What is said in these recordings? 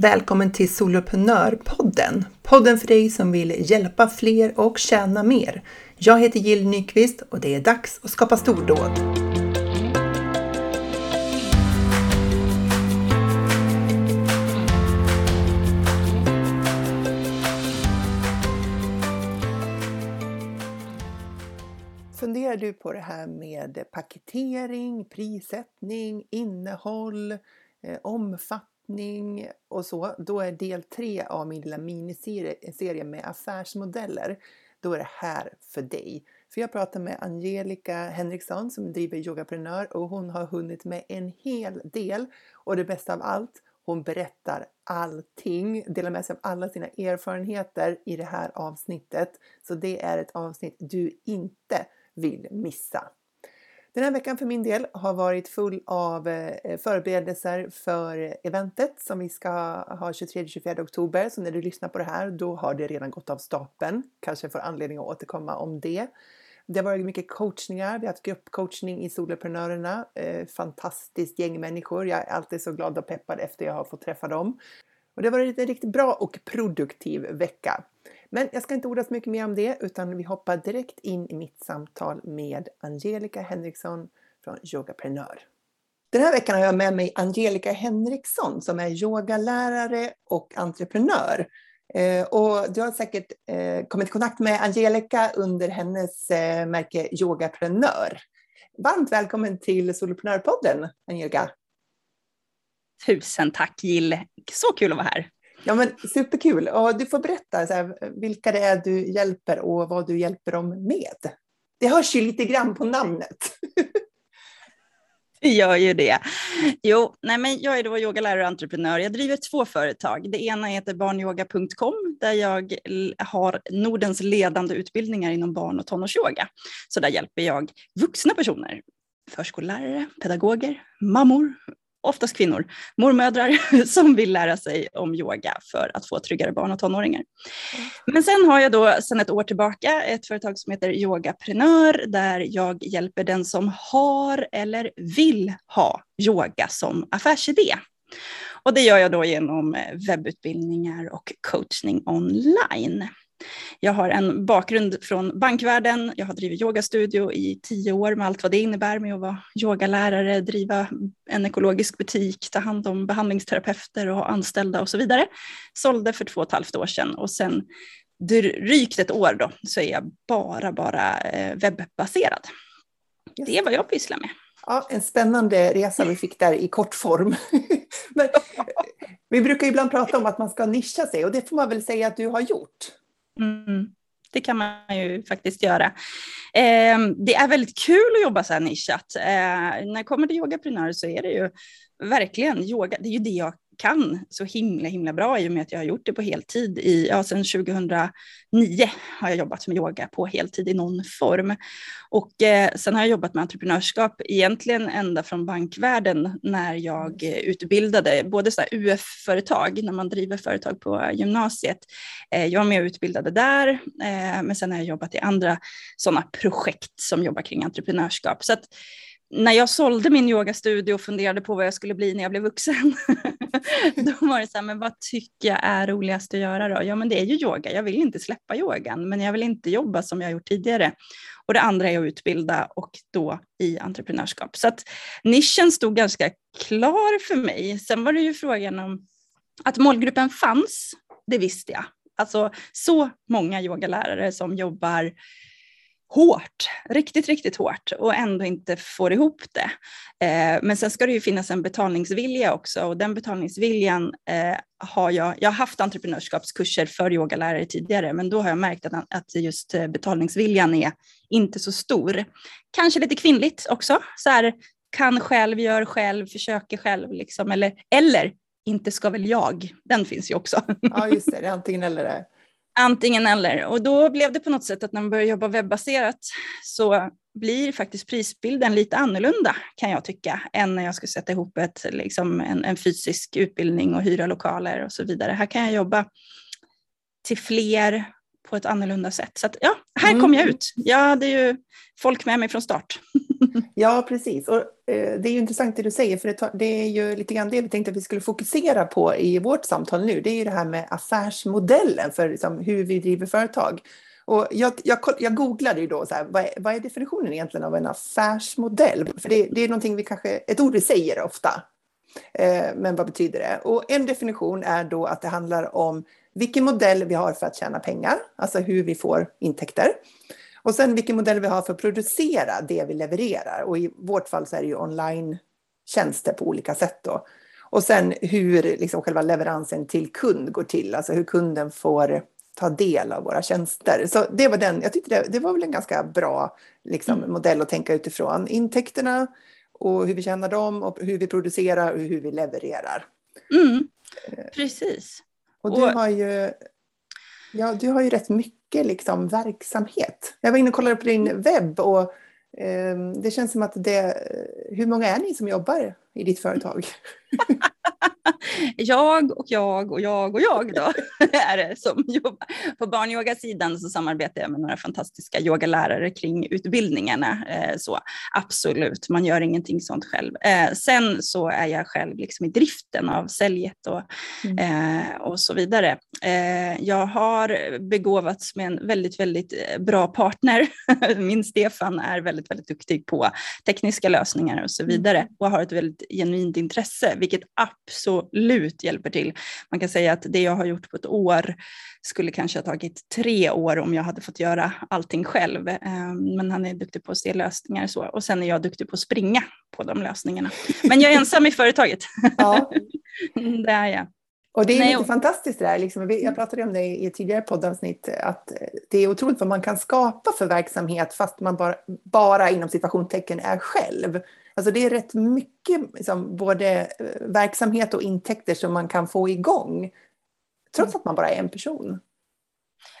Välkommen till Soloprenörpodden! Podden för dig som vill hjälpa fler och tjäna mer. Jag heter Jill Nyqvist och det är dags att skapa stordåd. Funderar du på det här med paketering, prissättning, innehåll, eh, omfattning förvaltning och så, då är del tre av min lilla miniserie eh, med affärsmodeller. Då är det här för dig. För jag pratar med Angelica Henriksson som driver Yogaprenör och hon har hunnit med en hel del. Och det bästa av allt, hon berättar allting, delar med sig av alla sina erfarenheter i det här avsnittet. Så det är ett avsnitt du inte vill missa. Den här veckan för min del har varit full av eh, förberedelser för eventet som vi ska ha 23-24 oktober. Så när du lyssnar på det här, då har det redan gått av stapeln. Kanske får anledning att återkomma om det. Det har varit mycket coachningar. Vi har haft gruppcoachning i Soloprenörerna. Eh, fantastiskt gäng människor. Jag är alltid så glad och peppad efter jag har fått träffa dem. Och det har varit en riktigt bra och produktiv vecka. Men jag ska inte orda så mycket mer om det utan vi hoppar direkt in i mitt samtal med Angelica Henriksson från Yogaprenör. Den här veckan har jag med mig Angelica Henriksson som är yogalärare och entreprenör. Eh, och du har säkert eh, kommit i kontakt med Angelica under hennes eh, märke Yogaprenör. Varmt välkommen till Soloprenörpodden, Angelica. Tusen tack Jill, så kul att vara här. Ja, men superkul. Och du får berätta så här, vilka det är du hjälper och vad du hjälper dem med. Det hörs ju lite grann på namnet. Det gör ju det. Jo, nej men jag är då yogalärare och entreprenör. Jag driver två företag. Det ena heter barnyoga.com där jag har Nordens ledande utbildningar inom barn och tonårsyoga. Så där hjälper jag vuxna personer, förskollärare, pedagoger, mammor, oftast kvinnor, mormödrar som vill lära sig om yoga för att få tryggare barn och tonåringar. Men sen har jag då sedan ett år tillbaka ett företag som heter Yogaprenör där jag hjälper den som har eller vill ha yoga som affärsidé. Och det gör jag då genom eh, webbutbildningar och coachning online. Jag har en bakgrund från bankvärlden. Jag har drivit yogastudio i tio år med allt vad det innebär med att vara yogalärare, driva en ekologisk butik, ta hand om behandlingsterapeuter och ha anställda och så vidare. Sålde för två och ett halvt år sedan och sen drygt ett år då så är jag bara, bara eh, webbaserad. Det är vad jag pysslar med. Ja, en spännande resa vi fick där i kort form. Men, vi brukar ibland prata om att man ska nischa sig och det får man väl säga att du har gjort. Mm. Det kan man ju faktiskt göra. Eh, det är väldigt kul att jobba så här nischat. Eh, när det kommer till yogaprenörer så är det ju verkligen yoga, det är ju det jag kan så himla himla bra i och med att jag har gjort det på heltid. I, ja, sedan 2009 har jag jobbat med yoga på heltid i någon form. Och eh, sen har jag jobbat med entreprenörskap egentligen ända från bankvärlden när jag utbildade både UF-företag, när man driver företag på gymnasiet. Eh, jag var med och utbildade där, eh, men sen har jag jobbat i andra sådana projekt som jobbar kring entreprenörskap. Så att, när jag sålde min yogastudio och funderade på vad jag skulle bli när jag blev vuxen, då var det så här, men vad tycker jag är roligast att göra då? Ja, men det är ju yoga. Jag vill inte släppa yogan, men jag vill inte jobba som jag gjort tidigare. Och det andra är att utbilda och då i entreprenörskap. Så att nischen stod ganska klar för mig. Sen var det ju frågan om att målgruppen fanns, det visste jag. Alltså så många yogalärare som jobbar hårt, riktigt, riktigt hårt och ändå inte får ihop det. Eh, men sen ska det ju finnas en betalningsvilja också och den betalningsviljan eh, har jag, jag har haft entreprenörskapskurser för yogalärare tidigare, men då har jag märkt att, att just eh, betalningsviljan är inte så stor. Kanske lite kvinnligt också, så här, kan själv, gör själv, försöker själv, liksom, eller, eller inte ska väl jag, den finns ju också. Ja, just det, det är antingen eller. Det. Antingen eller. Och då blev det på något sätt att när man börjar jobba webbaserat så blir faktiskt prisbilden lite annorlunda kan jag tycka än när jag ska sätta ihop ett, liksom en, en fysisk utbildning och hyra lokaler och så vidare. Här kan jag jobba till fler på ett annorlunda sätt. Så att, ja, här mm. kom jag ut. Jag hade ju folk med mig från start. ja, precis. Och, eh, det är ju intressant det du säger, för det, det, är ju lite grann det vi tänkte att vi skulle fokusera på i vårt samtal nu. Det är ju det här med affärsmodellen för liksom, hur vi driver företag. Och jag, jag, jag googlade ju då, så här, vad, är, vad är definitionen egentligen av en affärsmodell? För det, det är någonting vi kanske, ett ord vi säger ofta. Eh, men vad betyder det? Och en definition är då att det handlar om vilken modell vi har för att tjäna pengar, alltså hur vi får intäkter. Och sen vilken modell vi har för att producera det vi levererar. Och i vårt fall så är det ju online-tjänster på olika sätt då. Och sen hur liksom själva leveransen till kund går till, alltså hur kunden får ta del av våra tjänster. Så det var den, jag tyckte det, det var väl en ganska bra liksom, mm. modell att tänka utifrån. Intäkterna och hur vi tjänar dem och hur vi producerar och hur vi levererar. Mm. Eh, Precis. Och du har ju, ja, du har ju rätt mycket liksom verksamhet. Jag var inne och kollade på din webb och eh, det känns som att det, hur många är ni som jobbar i ditt företag? jag och jag och jag och jag då är det som jobbar. På barnyogasidan så samarbetar jag med några fantastiska yogalärare kring utbildningarna. Eh, så absolut, man gör ingenting sånt själv. Eh, sen så är jag själv liksom i driften av säljet och, mm. Eh, och så vidare. Jag har begåvats med en väldigt, väldigt bra partner. Min Stefan är väldigt, väldigt duktig på tekniska lösningar och så mm. vidare och har ett väldigt genuint intresse, vilket absolut hjälper till. Man kan säga att det jag har gjort på ett år skulle kanske ha tagit tre år om jag hade fått göra allting själv. Ehm, men han är duktig på att se lösningar och så. Och sen är jag duktig på att springa på de lösningarna. Men jag är ensam i företaget. Ja. det är jag. Och det är Nej, lite fantastiskt det där, liksom, jag pratade om det i ett tidigare poddavsnitt, att det är otroligt vad man kan skapa för verksamhet fast man bara, bara inom situationstecken är själv. Alltså det är rätt mycket liksom, både eh, verksamhet och intäkter som man kan få igång. Trots att man bara är en person.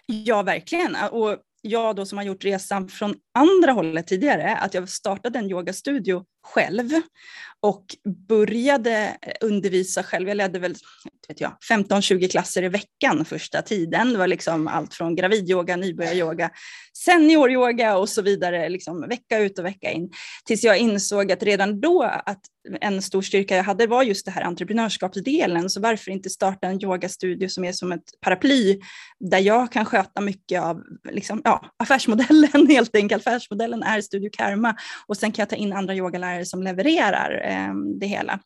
Ja, verkligen. Och jag då som har gjort resan från andra hållet tidigare, att jag startade en yogastudio själv och började undervisa själv. Jag ledde väl 15-20 klasser i veckan första tiden. Det var liksom allt från gravidyoga, nybörjaryoga, senioryoga och så vidare, liksom vecka ut och vecka in. Tills jag insåg att redan då att en stor styrka jag hade var just det här entreprenörskapsdelen. Så varför inte starta en yogastudio som är som ett paraply där jag kan sköta mycket av liksom, ja, affärsmodellen helt enkelt. Affärsmodellen är Studio Karma och sen kan jag ta in andra yogalärare som levererar eh, det hela.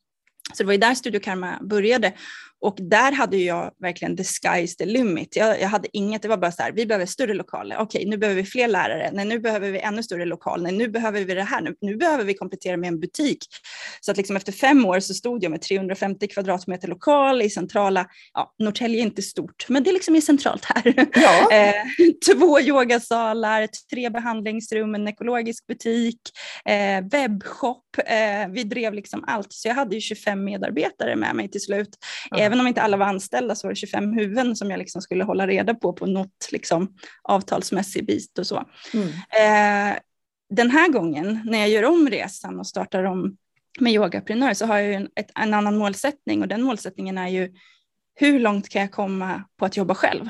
Så det var ju där Studio Karma började. Och där hade jag verkligen the sky's the limit. Jag, jag, hade inget, det var bara så här, vi behöver större lokaler. Okej, nu behöver vi fler lärare. Nej, nu behöver vi ännu större lokal. Nej, nu behöver vi det här. Nu, nu behöver vi komplettera med en butik. Så att liksom efter fem år så stod jag med 350 kvadratmeter lokal i centrala, ja, Norrtälje är inte stort, men det liksom är centralt här. Ja. eh, två yogasalar, tre behandlingsrum, en ekologisk butik, eh, webbshop. Eh, vi drev liksom allt, så jag hade ju 25 medarbetare med mig till slut. Ja även om inte alla var anställda så var det 25 huvuden som jag liksom skulle hålla reda på på något liksom, avtalsmässig bit och så. Mm. Eh, den här gången när jag gör om resan och startar om med yogaprenör så har jag en, ett, en annan målsättning och den målsättningen är ju hur långt kan jag komma på att jobba själv?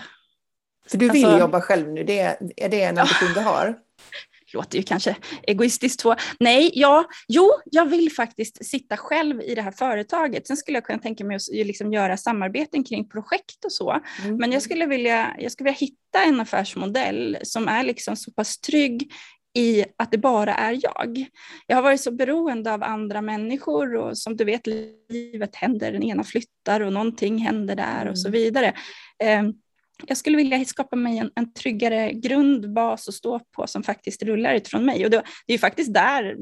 För du vill alltså, jobba själv nu, det är, är det en ambition du har? låter ju kanske egoistiskt så. Nej, ja, jo, jag vill faktiskt sitta själv i det här företaget. Sen skulle jag kunna tänka mig att liksom göra samarbeten kring projekt och så. Mm. Men jag skulle, vilja, jag skulle vilja hitta en affärsmodell som är liksom så pass trygg i att det bara är jag. Jag har varit så beroende av andra människor och som du vet, livet händer, den ena flyttar och någonting händer där mm. och så mm. vidare. Um, jag skulle vilja skapa mig en, en tryggare grundbas att stå på som faktiskt rullar utifrån mig. Och det, det är ju faktiskt där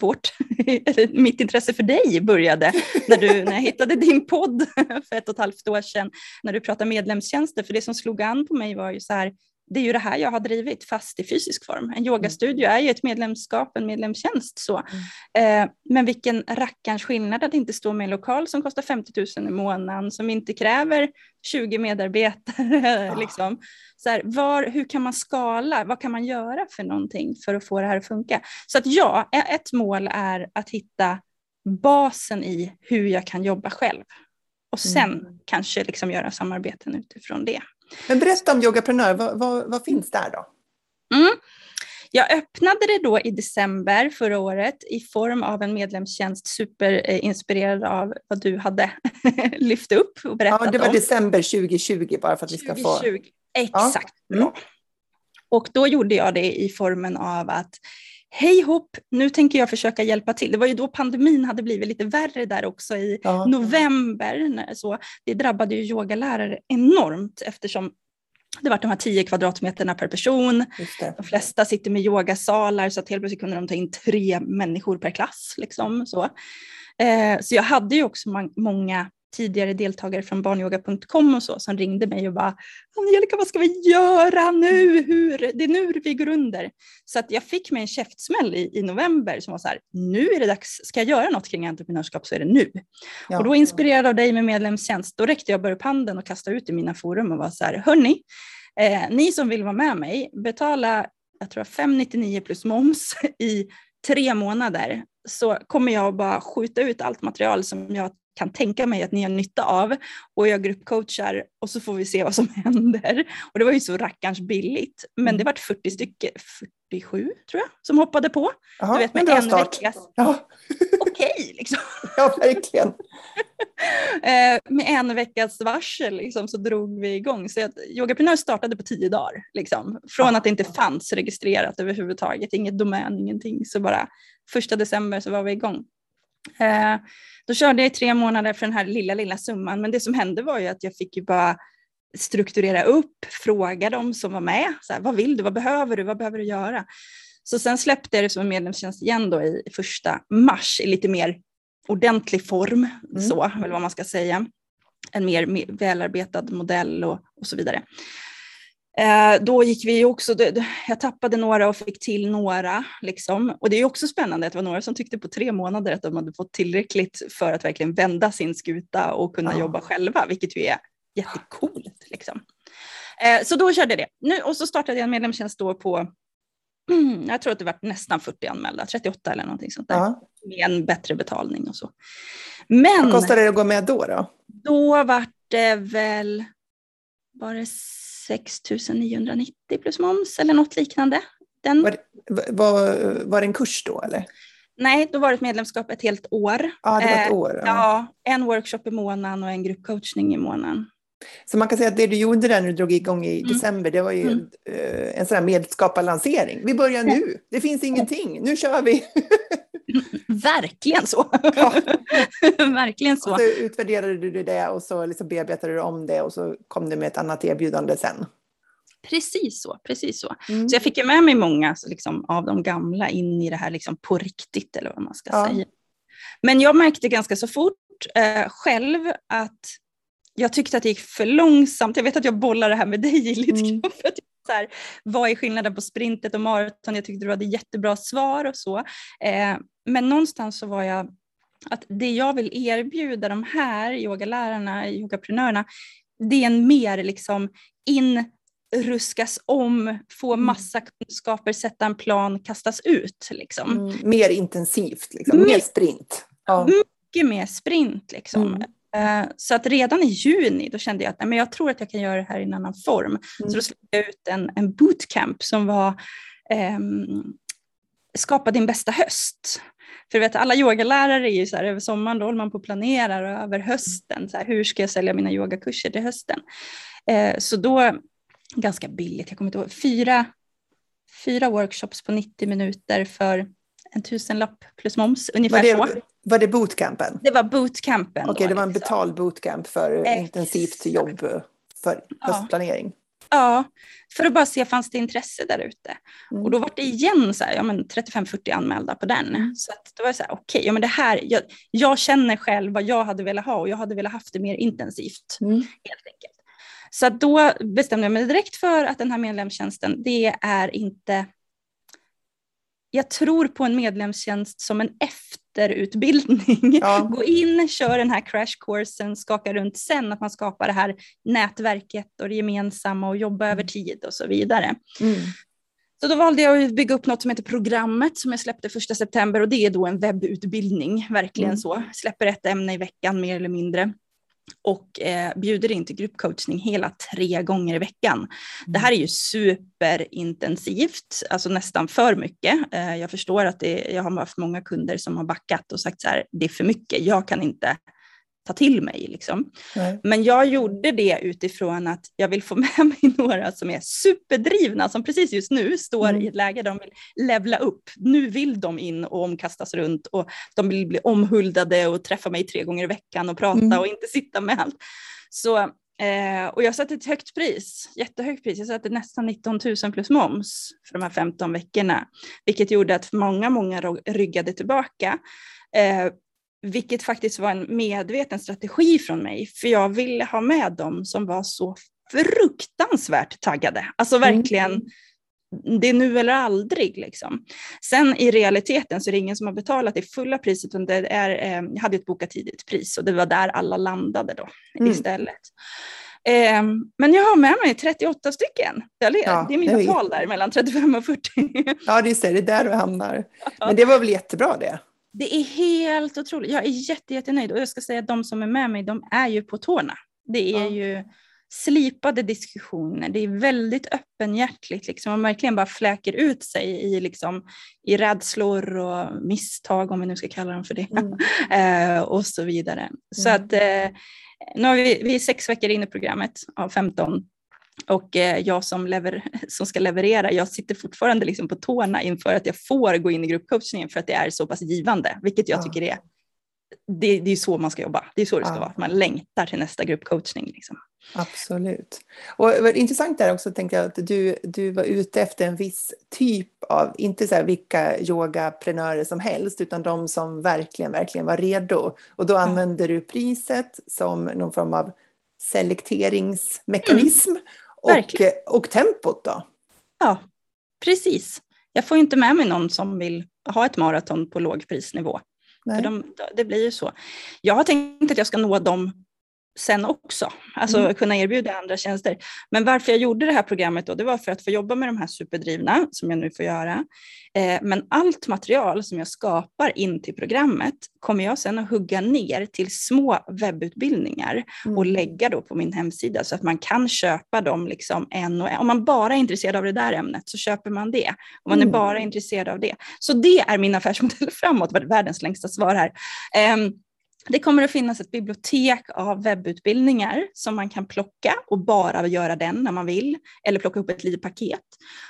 vårt, mitt intresse för dig började, när, du, när jag hittade din podd för ett och ett halvt år sedan, när du pratade medlemstjänster. För det som slog an på mig var ju så här, det är ju det här jag har drivit fast i fysisk form. En yogastudio är ju ett medlemskap, en medlemstjänst. Så. Mm. Eh, men vilken rackarns skillnad att inte stå med en lokal som kostar 50 000 i månaden, som inte kräver 20 medarbetare. Ja. liksom. så här, var, hur kan man skala? Vad kan man göra för någonting för att få det här att funka? Så att ja, ett mål är att hitta basen i hur jag kan jobba själv. Och sen mm. kanske liksom göra samarbeten utifrån det. Men berätta om Yogaprenör, vad, vad, vad finns där då? Mm. Jag öppnade det då i december förra året i form av en medlemstjänst superinspirerad av vad du hade lyft upp och berättat om. Ja, det var om. december 2020 bara för att vi ska få... 2020. Exakt. Ja. Mm. Och då gjorde jag det i formen av att hej hopp, nu tänker jag försöka hjälpa till. Det var ju då pandemin hade blivit lite värre där också i ja. november. Så det drabbade ju yogalärare enormt eftersom det var de här 10 kvadratmeterna per person. De flesta sitter med yogasalar så att helt plötsligt kunde de ta in tre människor per klass. Liksom, så. Eh, så jag hade ju också många tidigare deltagare från barnyoga.com och så som ringde mig och bara Angelica vad ska vi göra nu? Hur? Det är nu vi går under. Så att jag fick mig en käftsmäll i, i november som var så här, nu är det dags, ska jag göra något kring entreprenörskap så är det nu. Ja. Och då inspirerad av dig med medlemstjänst, då räckte jag bara upp handen och kastade ut i mina forum och var så här, hörni, eh, ni som vill vara med mig, betala jag tror 599 plus moms i tre månader så kommer jag bara skjuta ut allt material som jag kan tänka mig att ni har nytta av och jag gruppcoachar och så får vi se vad som händer. Och det var ju så rackarns billigt, men mm. det var 40 stycken, 47 tror jag, som hoppade på. Aha, du vet med en, en veckas... Ja. Okej, okay, liksom. Ja, verkligen. Eh, med en veckas varsel liksom, så drog vi igång. Så Yogaprenör startade på tio dagar. Liksom. Från att det inte fanns registrerat överhuvudtaget, inget domän, ingenting. Så bara första december så var vi igång. Eh, då körde jag i tre månader för den här lilla, lilla summan, men det som hände var ju att jag fick ju bara strukturera upp, fråga dem som var med, så här, vad vill du, vad behöver du, vad behöver du göra? Så sen släppte jag det som en medlemstjänst igen då i första mars i lite mer ordentlig form, mm. så, eller vad man ska säga. En mer välarbetad modell och, och så vidare. Eh, då gick vi också, jag tappade några och fick till några. Liksom. Och det är också spännande att det var några som tyckte på tre månader att de hade fått tillräckligt för att verkligen vända sin skuta och kunna ja. jobba själva, vilket ju är jättecoolt. Liksom. Eh, så då körde jag det. Nu, och så startade jag en medlemstjänst då på, jag tror att det var nästan 40 anmälda, 38 eller någonting sånt där. Ja. Med en bättre betalning och så. Men, Vad kostade det att gå med då? Då, då var det väl, var det 6 990 plus moms eller något liknande. Den... Var, var, var det en kurs då eller? Nej, då var det ett medlemskap ett helt år. Ja, det var ett eh, år. Ja. ja, en workshop i månaden och en gruppcoachning i månaden. Så man kan säga att det du gjorde där när du drog igång i mm. december, det var ju mm. Eh, en sån här medskaparlansering. Vi börjar nu, det finns ingenting, nu kör vi. Verkligen så. Ja. Verkligen så. Och så utvärderade du det och så liksom bearbetade du om det och så kom du med ett annat erbjudande sen. Precis så, precis så. Mm. Så jag fick ju med mig många liksom, av de gamla in i det här liksom, på riktigt eller vad man ska ja. säga. Men jag märkte ganska så fort eh, själv att jag tyckte att det gick för långsamt. Jag vet att jag bollar det här med dig lite mm. För att så här, vad är skillnaden på sprintet och maraton? Jag tyckte du hade jättebra svar och så. Eh, men någonstans så var jag att det jag vill erbjuda de här yogalärarna, yogaprenörerna, det är en mer liksom in, ruskas om, få mm. massa kunskaper, sätta en plan, kastas ut. Liksom. Mm, mer intensivt, liksom. mer sprint. Ja. Mycket mer sprint. Liksom. Mm. Eh, så att redan i juni då kände jag att nej, men jag tror att jag kan göra det här i en annan form. Mm. Så då släppte jag ut en, en bootcamp som var eh, Skapa din bästa höst. För vet, alla yogalärare är ju så här, över sommaren då håller man på och planerar och över hösten, så här, hur ska jag sälja mina yogakurser till hösten? Eh, så då, ganska billigt, jag kommer inte ihåg, fyra, fyra workshops på 90 minuter för en tusenlapp plus moms, ungefär så. Var det bootcampen? Det var bootcampen. Okej, okay, det var en liksom. betald bootcamp för Exakt. intensivt jobb för höstplanering. Ja, för att bara se fanns det intresse där ute. Mm. Och då var det igen så här, ja, 35-40 anmälda på den. Mm. Så att då var det så här, okej, okay, ja, men det här, jag, jag, känner själv vad jag hade velat ha och jag hade velat haft det mer intensivt. Mm. Helt enkelt. Så då bestämde jag mig direkt för att den här medlemstjänsten, det är inte jag tror på en medlemstjänst som en efterutbildning. Ja. Gå in, kör den här crashkursen, skaka runt sen, att man skapar det här nätverket och det gemensamma och jobba över mm. tid och så vidare. Mm. Så då valde jag att bygga upp något som heter programmet som jag släppte första september och det är då en webbutbildning, verkligen mm. så. Släpper ett ämne i veckan mer eller mindre. Och eh, bjuder in till gruppcoachning hela tre gånger i veckan. Mm. Det här är ju superintensivt, alltså nästan för mycket. Eh, jag förstår att det, jag har haft många kunder som har backat och sagt så här, det är för mycket, jag kan inte ta till mig. Liksom. Men jag gjorde det utifrån att jag vill få med mig några som är superdrivna, som precis just nu står mm. i ett läge där de vill levla upp. Nu vill de in och omkastas runt och de vill bli omhuldade och träffa mig tre gånger i veckan och prata mm. och inte sitta med allt. Så, eh, och jag satte ett högt pris, jättehögt pris. Jag satte nästan 19 000 plus moms för de här 15 veckorna, vilket gjorde att många, många ryggade tillbaka. Eh, vilket faktiskt var en medveten strategi från mig, för jag ville ha med dem som var så fruktansvärt taggade. Alltså verkligen, mm. det är nu eller aldrig. Liksom. Sen i realiteten så är det ingen som har betalat det fulla priset, utan det är, eh, jag hade ett bokat tidigt pris och det var där alla landade då mm. istället. Eh, men jag har med mig 38 stycken. Ja, det är mina tal där, mellan 35 och 40. ja, det är, det är där du hamnar. Men det var väl jättebra det? Det är helt otroligt. Jag är jätte, jättenöjd och jag ska säga att de som är med mig, de är ju på tårna. Det är ja. ju slipade diskussioner, det är väldigt öppenhjärtligt, liksom. man verkligen bara fläker ut sig i, liksom, i rädslor och misstag, om vi nu ska kalla dem för det, mm. eh, och så vidare. Mm. Så att eh, nu har vi, vi är sex veckor in i programmet av 15 och eh, jag som, lever, som ska leverera, jag sitter fortfarande liksom på tårna inför att jag får gå in i gruppcoachningen för att det är så pass givande, vilket jag ja. tycker är det, det är så man ska jobba. Det är så det ska ja. vara. Man längtar till nästa gruppcoachning. Liksom. Absolut. Och intressant är också tänkte jag att du, du var ute efter en viss typ av, inte så här vilka yogaprenörer som helst, utan de som verkligen, verkligen var redo. Och då använde du priset som någon form av selekteringsmekanism. Mm. Och, och tempot då? Ja, precis. Jag får inte med mig någon som vill ha ett maraton på lågprisnivå. De, det blir ju så. Jag har tänkt att jag ska nå dem sen också, alltså mm. kunna erbjuda andra tjänster. Men varför jag gjorde det här programmet då, det var för att få jobba med de här superdrivna som jag nu får göra. Eh, men allt material som jag skapar in till programmet kommer jag sen att hugga ner till små webbutbildningar mm. och lägga då på min hemsida så att man kan köpa dem liksom en och en. Om man bara är intresserad av det där ämnet så köper man det. Om man mm. är bara intresserad av det. Så det är min affärsmodell framåt, världens längsta svar här. Eh, det kommer att finnas ett bibliotek av webbutbildningar som man kan plocka och bara göra den när man vill, eller plocka upp ett litet paket.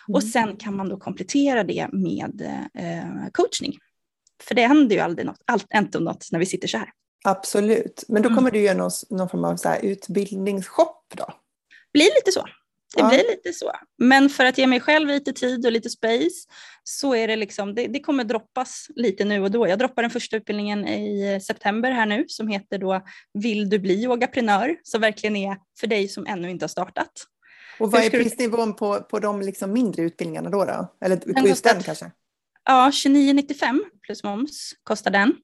Mm. Och sen kan man då komplettera det med eh, coachning. För det händer ju aldrig något, allt, inte något när vi sitter så här. Absolut, men då mm. kommer mm. du göra någon, någon form av så utbildningsshop då? Blir lite så. Det ja. blir lite så. Men för att ge mig själv lite tid och lite space så är det liksom, det, det, kommer droppas lite nu och då. Jag droppar den första utbildningen i september här nu som heter då Vill du bli yogaprenör? Som verkligen är för dig som ännu inte har startat. Och vad är prisnivån på, på de liksom mindre utbildningarna då? då? Eller på just den kanske? Ja, 29,95 plus moms kostar den.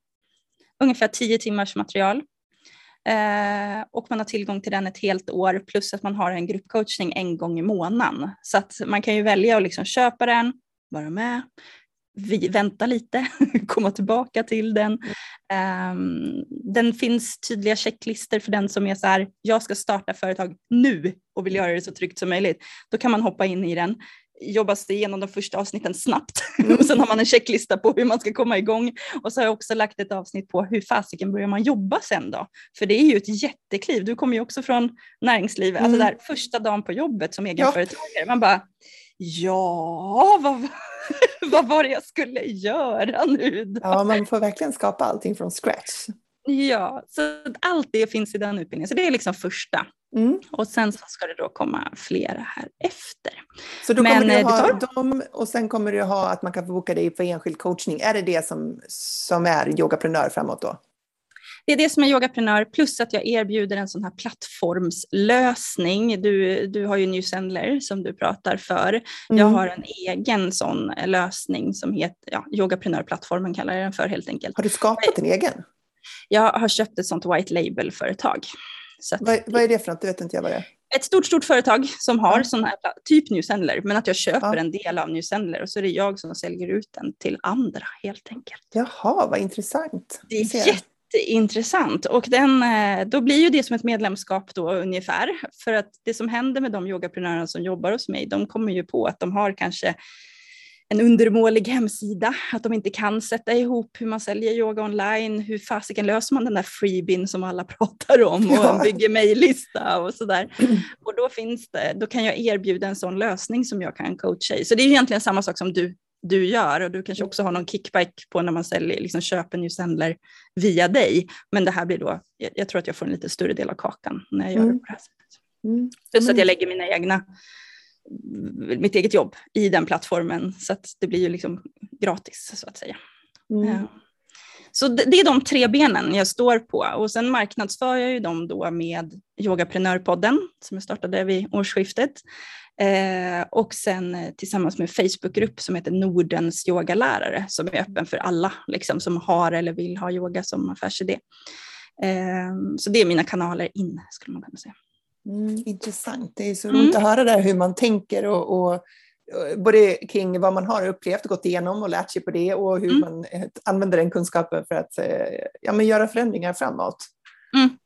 Ungefär 10 timmars material. Eh, och man har tillgång till den ett helt år plus att man har en gruppcoachning en gång i månaden. Så att man kan ju välja att liksom köpa den, vara med, vi, vänta lite, komma tillbaka till den. Um, den finns tydliga checklister för den som är så här, jag ska starta företag nu och vill göra det så tryggt som möjligt. Då kan man hoppa in i den jobba sig igenom de första avsnitten snabbt mm. och sen har man en checklista på hur man ska komma igång. Och så har jag också lagt ett avsnitt på hur fasiken börjar man jobba sen då? För det är ju ett jättekliv. Du kommer ju också från näringslivet, alltså mm. alltså där första dagen på jobbet som egenföretagare. Ja. Man bara, ja, vad, vad var det jag skulle göra nu då? Ja, man får verkligen skapa allting från scratch. Ja, så allt det finns i den utbildningen. Så det är liksom första. Mm. Och sen så ska det då komma flera här efter. Så då kommer Men, du eh, ha tar... dem och sen kommer du ha att man kan boka dig för enskild coachning. Är det det som, som är yogaprenör framåt då? Det är det som är yogaprenör plus att jag erbjuder en sån här plattformslösning. Du, du har ju New Sendler som du pratar för. Mm. Jag har en egen sån lösning som heter ja, yogaprenörplattformen kallar jag den för helt enkelt. Har du skapat en egen? Jag har köpt ett sånt white label-företag. Så vad, vad, är det för något? Det vet inte jag vad det är. Ett stort, stort företag som har ja. sån här, typ New Sendler, men att jag köper ja. en del av New Sendler och så är det jag som säljer ut den till andra helt enkelt. Jaha, vad intressant. Det är jätteintressant. Och den, eh, då blir ju det som ett medlemskap då ungefär. För att det som händer med de yogaprenörerna som jobbar hos mig, de kommer ju på att de har kanske en undermålig hemsida, att de inte kan sätta ihop hur man säljer yoga online, hur fasiken löser man den där freebin som alla pratar om och ja. bygger mejllista och sådär. Och då finns det, då kan jag erbjuda en sån lösning som jag kan coacha i. Så det är egentligen samma sak som du, du gör och du kanske också har någon kickback på när man säljer, liksom köper newsendler via dig. Men det här blir då, jag, jag, tror att jag får en lite större del av kakan när jag gör mm. det på det här sättet. Mm. Plus att jag lägger mina egna mitt eget jobb i den plattformen så att det blir ju liksom gratis så att säga. Mm. Så det, är de tre benen jag står på och sen marknadsför jag ju dem då med Yogaprenörpodden som jag startade vid årsskiftet eh, och sen tillsammans med Facebookgrupp som heter Nordens yogalärare som är öppen för alla liksom, som har eller vill ha yoga som affärsidé. Eh, så det är mina kanaler in skulle man kunna säga. Mm, intressant. Det är så roligt mm. att höra där hur man tänker och, och, både kring vad man har upplevt och gått igenom och lärt sig på det och hur mm. man eh, använder den kunskapen för att eh, ja, men göra förändringar framåt. Mm.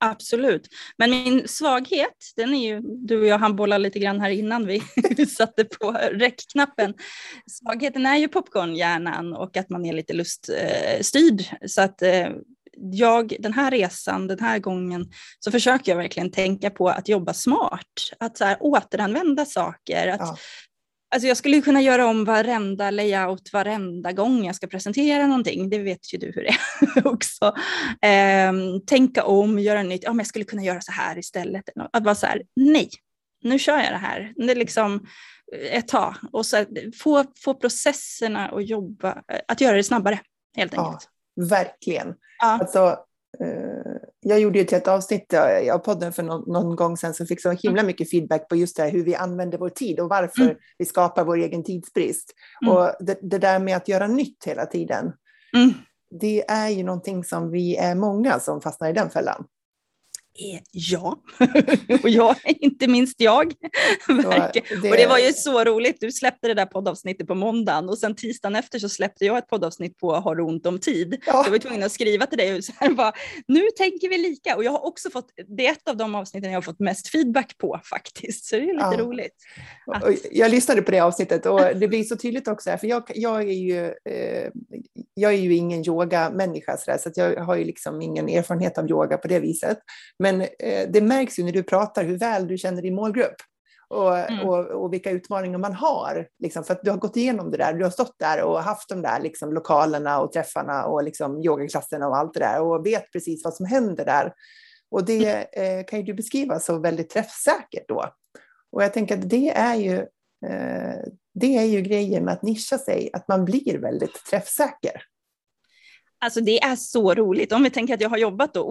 Absolut. Men min svaghet, den är ju, du och jag handbollade lite grann här innan vi satte på räckknappen. Svagheten är ju popcornhjärnan och att man är lite luststyrd. Så att jag, den här resan, den här gången, så försöker jag verkligen tänka på att jobba smart. Att så här, återanvända saker. Att, ja. Alltså jag skulle kunna göra om varenda layout varenda gång jag ska presentera någonting. Det vet ju du hur det är också. Ehm, tänka om, göra nytt. Ja, men jag skulle kunna göra så här istället. Att vara så här, nej, nu kör jag det här. Det är liksom ett tag. Och så få, få processerna att jobba, att göra det snabbare helt enkelt. Ja, verkligen. Ja. Alltså, eh, jag gjorde ju till ett avsnitt av podden för någon, någon gång sedan som fick så himla mm. mycket feedback på just det här hur vi använder vår tid och varför mm. vi skapar vår egen tidsbrist. Mm. Och det, det, där med att göra nytt hela tiden, mm. det är ju någonting som vi är många som fastnar i den fällan är jag. och jag, inte minst jag. det... Och det var ju så roligt. Du släppte det där poddavsnittet på måndagen och sen tisdagen efter så släppte jag ett poddavsnitt på Har du ont om tid? Ja. Jag var tvungen att skriva till dig och så här bara, nu tänker vi lika. Och jag har också fått, det är ett av de avsnitten jag har fått mest feedback på faktiskt. Så det är lite ja. roligt. Att... Jag lyssnade på det avsnittet och det blir så tydligt också, för jag, jag är ju eh, jag är ju ingen yogamänniska så, där, så jag har ju liksom ingen erfarenhet av yoga på det viset. Men eh, det märks ju när du pratar hur väl du känner din målgrupp. Och, mm. och, och, vilka utmaningar man har. Liksom, för att du har gått igenom det där, du har stått där och haft de där liksom, lokalerna och träffarna och liksom, yogaklasserna och allt det där och vet precis vad som händer där. Och det mm. eh, kan ju du beskriva så väldigt träffsäkert då. Och jag tänker att det är ju eh, det är ju grejen med att nischa sig, att man blir väldigt träffsäker. Alltså det är så roligt. Om vi tänker att jag har jobbat då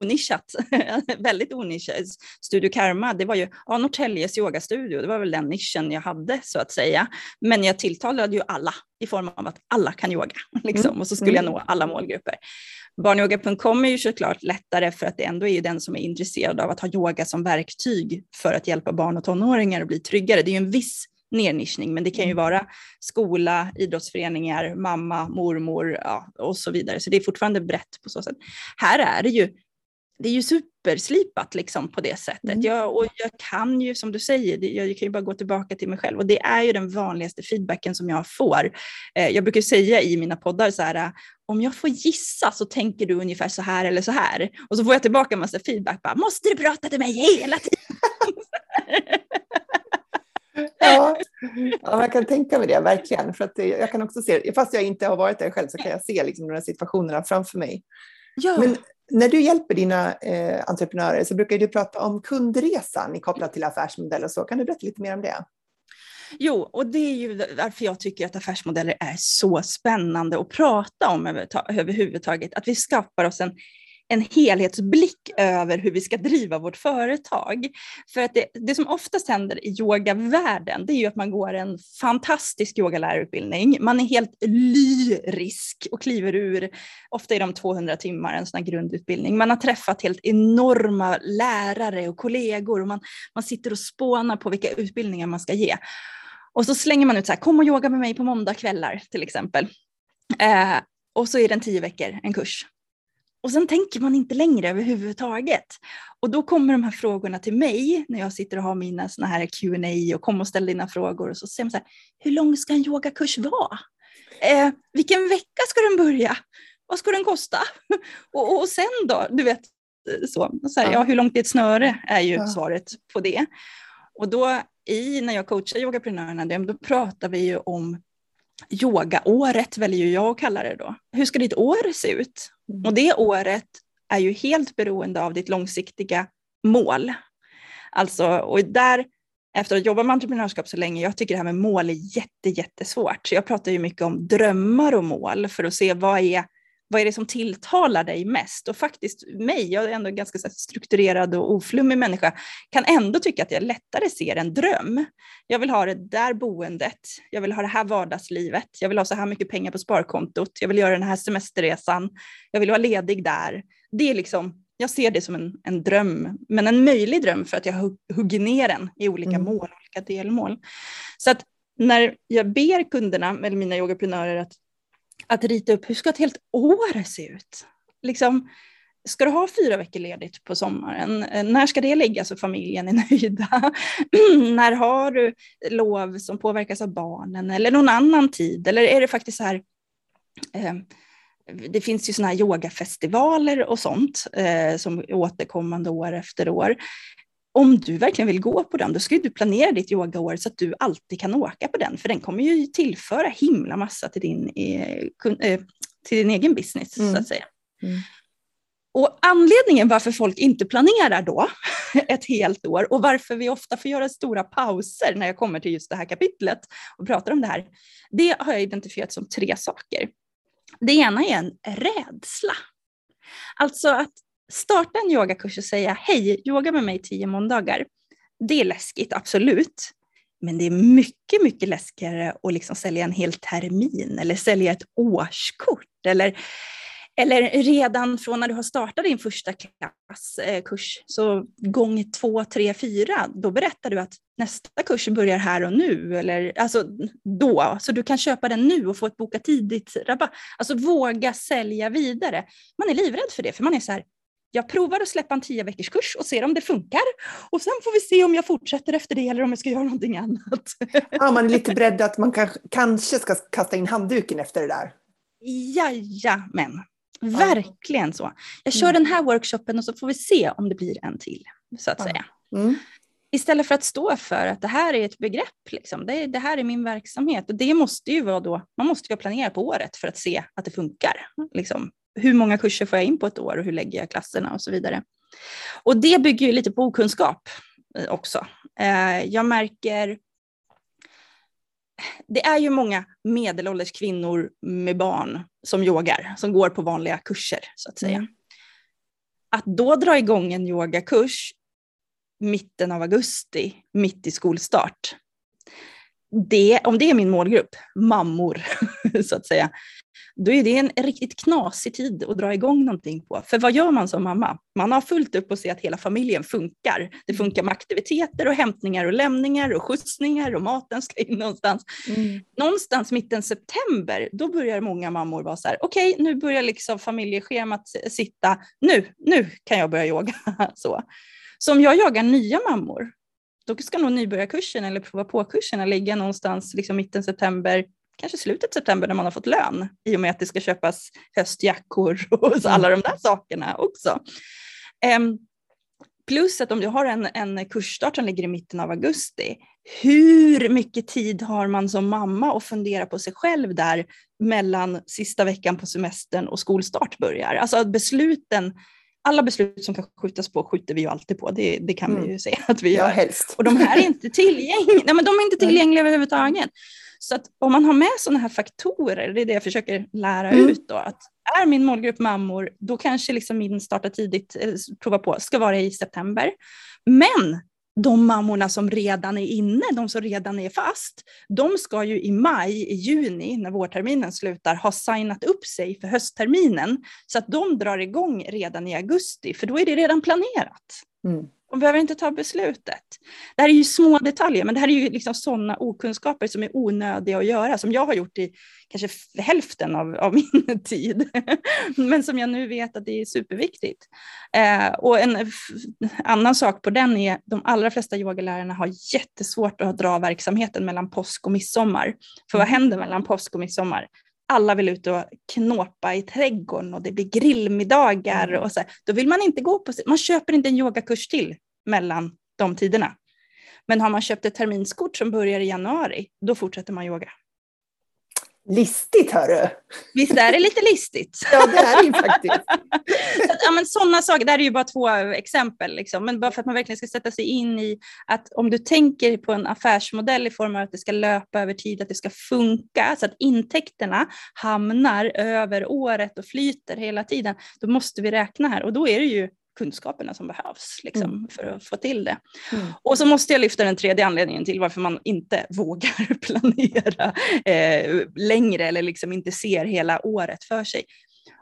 onischat, väldigt onischat. Studio Karma, det var ju ja, Norrtäljes yogastudio, det var väl den nischen jag hade så att säga. Men jag tilltalade ju alla i form av att alla kan yoga liksom, mm. och så skulle jag mm. nå alla målgrupper. Barnyoga.com är ju såklart lättare för att det ändå är ju den som är intresserad av att ha yoga som verktyg för att hjälpa barn och tonåringar att bli tryggare. Det är ju en viss nernischning, men det kan ju mm. vara skola, idrottsföreningar, mamma, mormor ja, och så vidare. Så det är fortfarande brett på så sätt. Här är det ju, det är ju superslipat liksom på det sättet. Mm. Jag, och jag kan ju, som du säger, jag kan ju bara gå tillbaka till mig själv och det är ju den vanligaste feedbacken som jag får. Eh, jag brukar säga i mina poddar så här, om jag får gissa så tänker du ungefär så här eller så här. Och så får jag tillbaka en massa feedback, bara, måste du prata till mig hela tiden? ja, ja, man kan tänka mig det, verkligen. För att jag kan också se, fast jag inte har varit där själv, så kan jag se liksom, de här situationerna framför mig. Ja. Men när du hjälper dina eh, entreprenörer så brukar du prata om kundresan kopplat till affärsmodell och så. Kan du berätta lite mer om det? Jo, och det är ju därför jag tycker att affärsmodeller är så spännande att prata om överhuvudtaget. Att vi skapar oss en en helhetsblick över hur vi ska driva vårt företag. För att det, det som oftast händer i yogavärlden, det är ju att man går en fantastisk yogalärarutbildning. Man är helt lyrisk och kliver ur, ofta i de 200 timmar, en sån här grundutbildning. Man har träffat helt enorma lärare och kollegor och man, man sitter och spånar på vilka utbildningar man ska ge. Och så slänger man ut så här, kom och yoga med mig på måndagkvällar till exempel. Eh, och så är den tio veckor, en kurs. Och sen tänker man inte längre överhuvudtaget. Och då kommer de här frågorna till mig när jag sitter och har mina såna här Q&A och kommer och ställer dina frågor. Och så säger man så här, hur lång ska en yogakurs vara? Eh, vilken vecka ska den börja? Vad ska den kosta? och, och sen då, du vet, så, så här, ja. ja. hur långt är ett snöre är ju ja. svaret på det. Och då i, när jag coachar yogaprenörerna, då pratar vi ju om yogaåret, väljer jag att kalla det då. Hur ska ditt år se ut? Mm. Och det året är ju helt beroende av ditt långsiktiga mål. Alltså, och där, efter att jobba med entreprenörskap så länge, jag tycker det här med mål är jätte, jättesvårt. Så jag pratar ju mycket om drömmar och mål för att se vad är vad är det som tilltalar dig mest? Och faktiskt mig, jag är ändå en ganska strukturerad och oflummig människa, kan ändå tycka att jag lättare ser en dröm. Jag vill ha det där boendet, jag vill ha det här vardagslivet, jag vill ha så här mycket pengar på sparkontot, jag vill göra den här semesterresan, jag vill vara ledig där. Det är liksom, jag ser det som en, en dröm, men en möjlig dröm för att jag hugger ner den i olika mm. mål, olika delmål. Så att när jag ber kunderna, eller mina yogaprenörer, att att rita upp hur ska ett helt år se ut? Liksom, ska du ha fyra veckor ledigt på sommaren? När ska det läggas så familjen är nöjda? När har du lov som påverkas av barnen eller någon annan tid? Eller är det faktiskt så här, eh, det finns ju sådana här yogafestivaler och sånt eh, som återkommande år efter år om du verkligen vill gå på den, då ska du planera ditt yogaår så att du alltid kan åka på den, för den kommer ju tillföra himla massa till din, eh, eh, till din egen business, mm. så att säga. Mm. Och anledningen varför folk inte planerar då ett helt år och varför vi ofta får göra stora pauser när jag kommer till just det här kapitlet och pratar om det här, det har jag identifierat som tre saker. Det ena är en rädsla. Alltså att starta en yogakurs och säga hej, yoga med mig tio måndagar. Det är läskigt, absolut. Men det är mycket, mycket läskigare att liksom sälja en hel termin eller sälja ett årskort eller eller redan från när du har startat din första klasskurs, eh, så gång två, tre, fyra, då berättar du att nästa kurs börjar här och nu, eller alltså då, så du kan köpa den nu och få ett boka tidigt rabatt. Alltså våga sälja vidare. Man är livrädd för det, för man är så här, jag provar att släppa en tio veckors kurs och ser om det funkar. Och sen får vi se om jag fortsätter efter det eller om jag ska göra någonting annat. Ja, man är lite beredd att man kanske ska kasta in handduken efter det där. Jajamän, verkligen så. Jag kör mm. den här workshopen och så får vi se om det blir en till, så att säga. Mm. Istället för att stå för att det här är ett begrepp, liksom. det, det, här är min verksamhet. Och det måste ju vara då, man måste ju planera på året för att se att det funkar. Liksom hur många kurser får jag in på ett år och hur lägger jag klasserna och så vidare. Och det bygger ju lite på okunskap eh, också. Eh, jag märker det är ju många medelålders kvinnor med barn som yogar, som går på vanliga kurser så att säga. Mm. Att då dra igång en yogakurs mitten av augusti, mitt i skolstart, det, om det är min målgrupp, mammor så att säga, då är det en riktigt knasig tid att dra igång någonting på. För vad gör man som mamma? Man har fullt upp att se att hela familjen funkar. Det mm. funkar med aktiviteter och hämtningar och lämningar och skjutsningar och maten ska in någonstans. Mm. Någonstans mitten september, då börjar många mammor vara så här, okej, okay, nu börjar liksom familjeschemat sitta, nu, nu kan jag börja yoga. så. så om jag jagar nya mammor, då ska nog nybörjarkursen eller prova på-kurserna ligga någonstans liksom mitten september, kanske slutet september när man har fått lön i och med att det ska köpas höstjackor och så alla de där sakerna också. Ehm, plus att om du har en, en kursstart som ligger i mitten av augusti, hur mycket tid har man som mamma att fundera på sig själv där mellan sista veckan på semestern och skolstart börjar? Alltså att besluten alla beslut som kan skjutas på skjuter vi ju alltid på, det, det kan mm. vi ju se att vi gör. Ja, helst. Och de här är inte tillgängliga, Nej, men de är inte tillgängliga överhuvudtaget. Så att om man har med sådana här faktorer, det är det jag försöker lära mm. ut då, att är min målgrupp mammor, då kanske liksom min starta tidigt, eh, prova på, ska vara i september. Men de mammorna som redan är inne, de som redan är fast, de ska ju i maj, i juni, när vårterminen slutar, ha signat upp sig för höstterminen. Så att de drar igång redan i augusti, för då är det redan planerat. Mm. De behöver inte ta beslutet. Det här är ju små detaljer, men det här är ju liksom sådana okunskaper som är onödiga att göra, som jag har gjort i kanske hälften av, av min tid, men som jag nu vet att det är superviktigt. Eh, och en annan sak på den är de allra flesta yogalärarna har jättesvårt att dra verksamheten mellan påsk och midsommar. För vad mm. händer mellan påsk och midsommar? Alla vill ut och knåpa i trädgården och det blir grillmiddagar mm. och så. Då vill man inte gå på, man köper inte en yogakurs till mellan de tiderna. Men har man köpt ett terminskort som börjar i januari, då fortsätter man yoga. Listigt hörru! Visst är det lite listigt? ja, det är det ju faktiskt. ja, men sådana saker, det här är ju bara två exempel, liksom. men bara för att man verkligen ska sätta sig in i att om du tänker på en affärsmodell i form av att det ska löpa över tid, att det ska funka, så att intäkterna hamnar över året och flyter hela tiden, då måste vi räkna här och då är det ju kunskaperna som behövs liksom, mm. för att få till det. Mm. Och så måste jag lyfta den tredje anledningen till varför man inte vågar planera eh, längre eller liksom inte ser hela året för sig.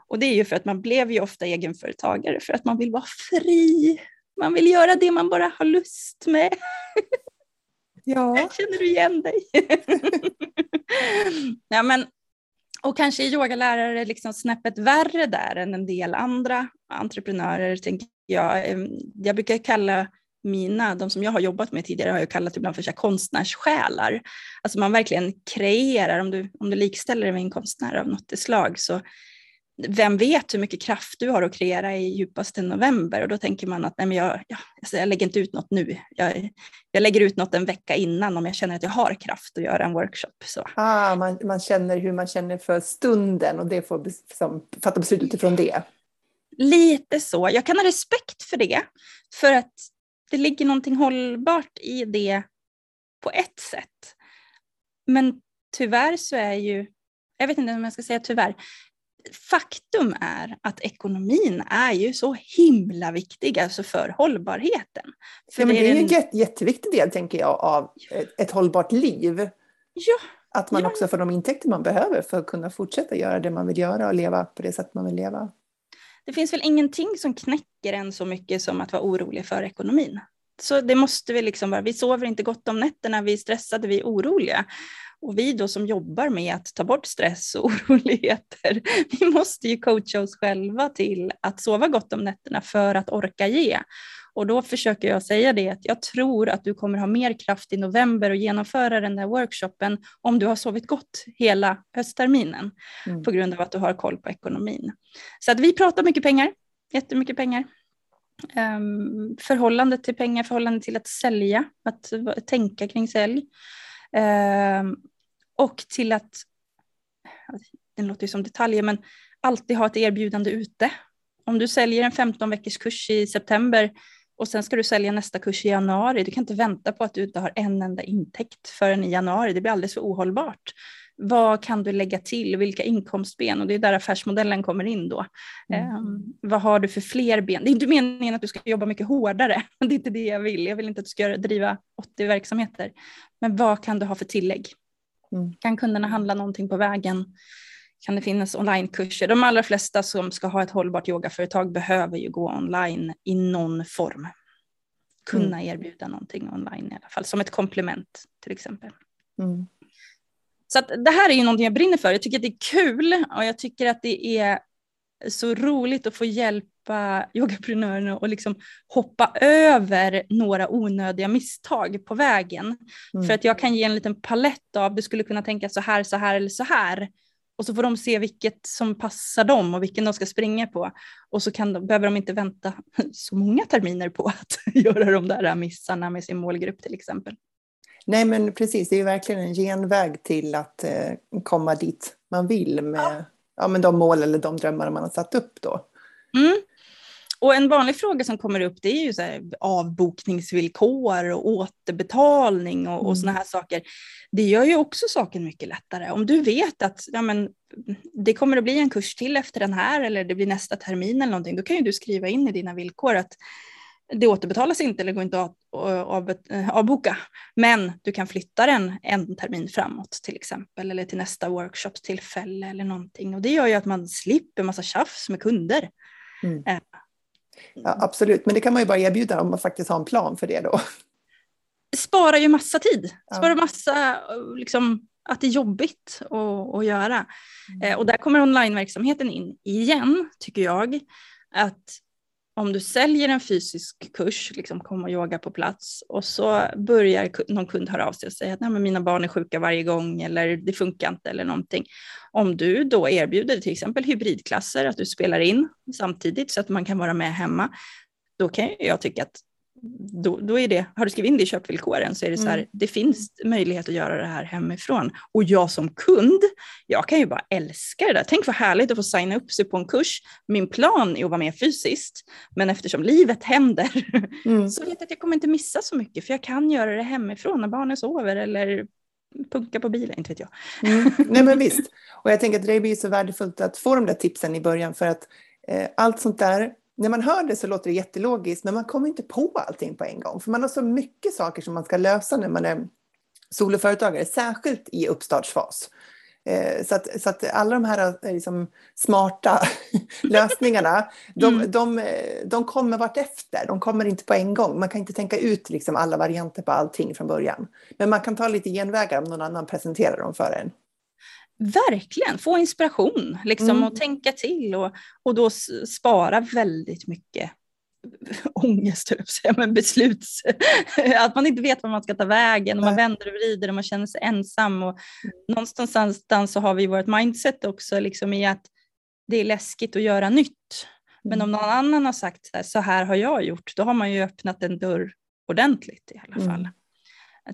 Och det är ju för att man blev ju ofta egenföretagare för att man vill vara fri. Man vill göra det man bara har lust med. Ja. Känner du igen dig? ja, men och kanske är yogalärare liksom snäppet värre där än en del andra entreprenörer, tänker jag. Jag brukar kalla mina, de som jag har jobbat med tidigare har jag kallat ibland för så här konstnärssjälar. Alltså man verkligen kreerar, om du, om du likställer det med en konstnär av något slag så vem vet hur mycket kraft du har att kreera i djupaste november och då tänker man att nej men jag, jag, alltså jag lägger inte ut något nu. Jag, jag lägger ut något en vecka innan om jag känner att jag har kraft att göra en workshop. Så. Ah, man, man känner hur man känner för stunden och det får som, fatta beslut utifrån det. Lite så. Jag kan ha respekt för det, för att det ligger någonting hållbart i det på ett sätt. Men tyvärr så är ju, jag vet inte om jag ska säga tyvärr, faktum är att ekonomin är ju så himla viktig alltså för hållbarheten. För ja, men det är, en... en jätteviktig del, tänker jag, av ett, ett hållbart liv. Ja, att man ja. också får de intäkter man behöver för att kunna fortsätta göra det man vill göra och leva på det sätt man vill leva. Det finns väl ingenting som knäcker en så mycket som att vara orolig för ekonomin. Så det måste vi liksom vara. Vi sover inte gott om nätterna, vi är stressade, vi är oroliga. Och vi då som jobbar med att ta bort stress och oroligheter, vi måste ju coacha oss själva till att sova gott om nätterna för att orka ge. Och då försöker jag säga det att jag tror att du kommer ha mer kraft i november och genomföra den där workshopen om du har sovit gott hela höstterminen mm. på grund av att du har koll på ekonomin. Så att vi pratar mycket pengar, jättemycket pengar. Um, förhållande till pengar, förhållande till att sälja, att tänka kring sälj. Um, och till att, det låter ju som detaljer, men alltid ha ett erbjudande ute. Om du säljer en 15 veckors kurs i september och sen ska du sälja nästa kurs i januari, du kan inte vänta på att du inte har en enda intäkt förrän i januari, det blir alldeles för ohållbart. Vad kan du lägga till? Vilka inkomstben? Och det är där affärsmodellen kommer in då. Mm. Um, vad har du för fler ben? Det är inte meningen att du ska jobba mycket hårdare. Det är inte det jag vill. Jag vill inte att du ska driva 80 verksamheter. Men vad kan du ha för tillägg? Mm. Kan kunderna handla någonting på vägen? Kan det finnas onlinekurser? De allra flesta som ska ha ett hållbart yogaföretag behöver ju gå online i någon form. Kunna mm. erbjuda någonting online i alla fall, som ett komplement till exempel. Mm. Så att det här är ju någonting jag brinner för. Jag tycker att det är kul och jag tycker att det är så roligt att få hjälpa yogaprenörerna och liksom hoppa över några onödiga misstag på vägen. Mm. För att jag kan ge en liten palett av, du skulle kunna tänka så här, så här eller så här. Och så får de se vilket som passar dem och vilken de ska springa på. Och så kan behöver de inte vänta så många terminer på att göra de där missarna med sin målgrupp till exempel. Nej men precis, det är verkligen en genväg till att eh, komma dit man vill med ja. ja. men de mål eller de drömmar man har satt upp då. Mm. Och en vanlig fråga som kommer upp det är ju så här, avbokningsvillkor och återbetalning och, mm. och sådana här saker. Det gör ju också saken mycket lättare. Om du vet att ja, men, det kommer att bli en kurs till efter den här eller det blir nästa termin eller någonting, då kan ju du skriva in i dina villkor att det återbetalas inte eller går inte att avboka. Men du kan flytta den en termin framåt till exempel eller till nästa workshopstillfälle eller någonting. Och det gör ju att man slipper massa tjafs med kunder. Mm. Eh, Ja, absolut, men det kan man ju bara erbjuda om man faktiskt har en plan för det då. Sparar ju massa tid, sparar ja. massa liksom, att det är jobbigt att, att göra. Mm. Eh, och där kommer onlineverksamheten in igen, tycker jag. Att om du säljer en fysisk kurs, liksom kom och yoga på plats och så börjar någon kund höra av sig och säga att Nej, men mina barn är sjuka varje gång eller det funkar inte eller någonting. Om du då erbjuder till exempel hybridklasser, att du spelar in samtidigt så att man kan vara med hemma, då kan jag tycka att då, då är det, har du skrivit in det i köpvillkoren så är det så här, mm. det finns möjlighet att göra det här hemifrån. Och jag som kund, jag kan ju bara älska det där. Tänk vad härligt att få signa upp sig på en kurs. Min plan är att vara med fysiskt, men eftersom livet händer mm. så vet jag att jag kommer inte missa så mycket, för jag kan göra det hemifrån när barnen sover eller punka på bilen, inte vet jag. Mm. Nej men visst, och jag tänker att det blir så värdefullt att få de där tipsen i början för att eh, allt sånt där när man hör det så låter det jättelogiskt, men man kommer inte på allting på en gång. För man har så mycket saker som man ska lösa när man är soloföretagare, särskilt i uppstartsfas. Eh, så att, så att alla de här eh, liksom, smarta lösningarna, de, mm. de, de kommer vartefter. De kommer inte på en gång. Man kan inte tänka ut liksom alla varianter på allting från början. Men man kan ta lite genvägar om någon annan presenterar dem för en. Verkligen, få inspiration liksom, mm. och tänka till och, och då spara väldigt mycket ångest, men besluts... att man inte vet var man ska ta vägen och man vänder och vrider och man känner sig ensam. Och mm. någonstans så har vi vårt mindset också liksom i att det är läskigt att göra nytt. Men om mm. någon annan har sagt så här har jag gjort, då har man ju öppnat en dörr ordentligt i alla fall. Mm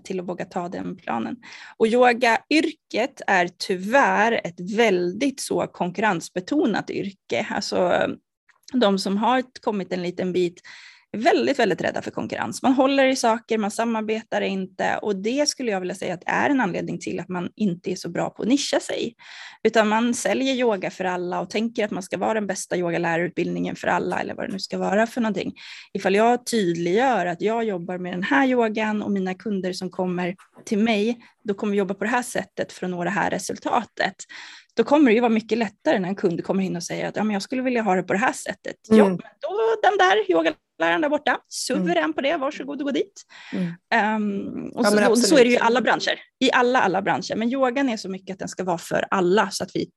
till att våga ta den planen. Och yogayrket är tyvärr ett väldigt så konkurrensbetonat yrke. Alltså de som har kommit en liten bit väldigt, väldigt rädda för konkurrens. Man håller i saker, man samarbetar inte och det skulle jag vilja säga att är en anledning till att man inte är så bra på att nischa sig. Utan man säljer yoga för alla och tänker att man ska vara den bästa yogalärarutbildningen för alla eller vad det nu ska vara för någonting. Ifall jag tydliggör att jag jobbar med den här yogan och mina kunder som kommer till mig, då kommer vi jobba på det här sättet för att nå det här resultatet då kommer det ju vara mycket lättare när en kund kommer in och säger att ja, men jag skulle vilja ha det på det här sättet. Mm. Ja, men då den där yogaläraren där borta, suverän mm. på det, varsågod och gå dit. Mm. Um, och så, ja, så, är det ju i alla branscher, i alla, alla branscher. Men yogan är så mycket att den ska vara för alla så att vi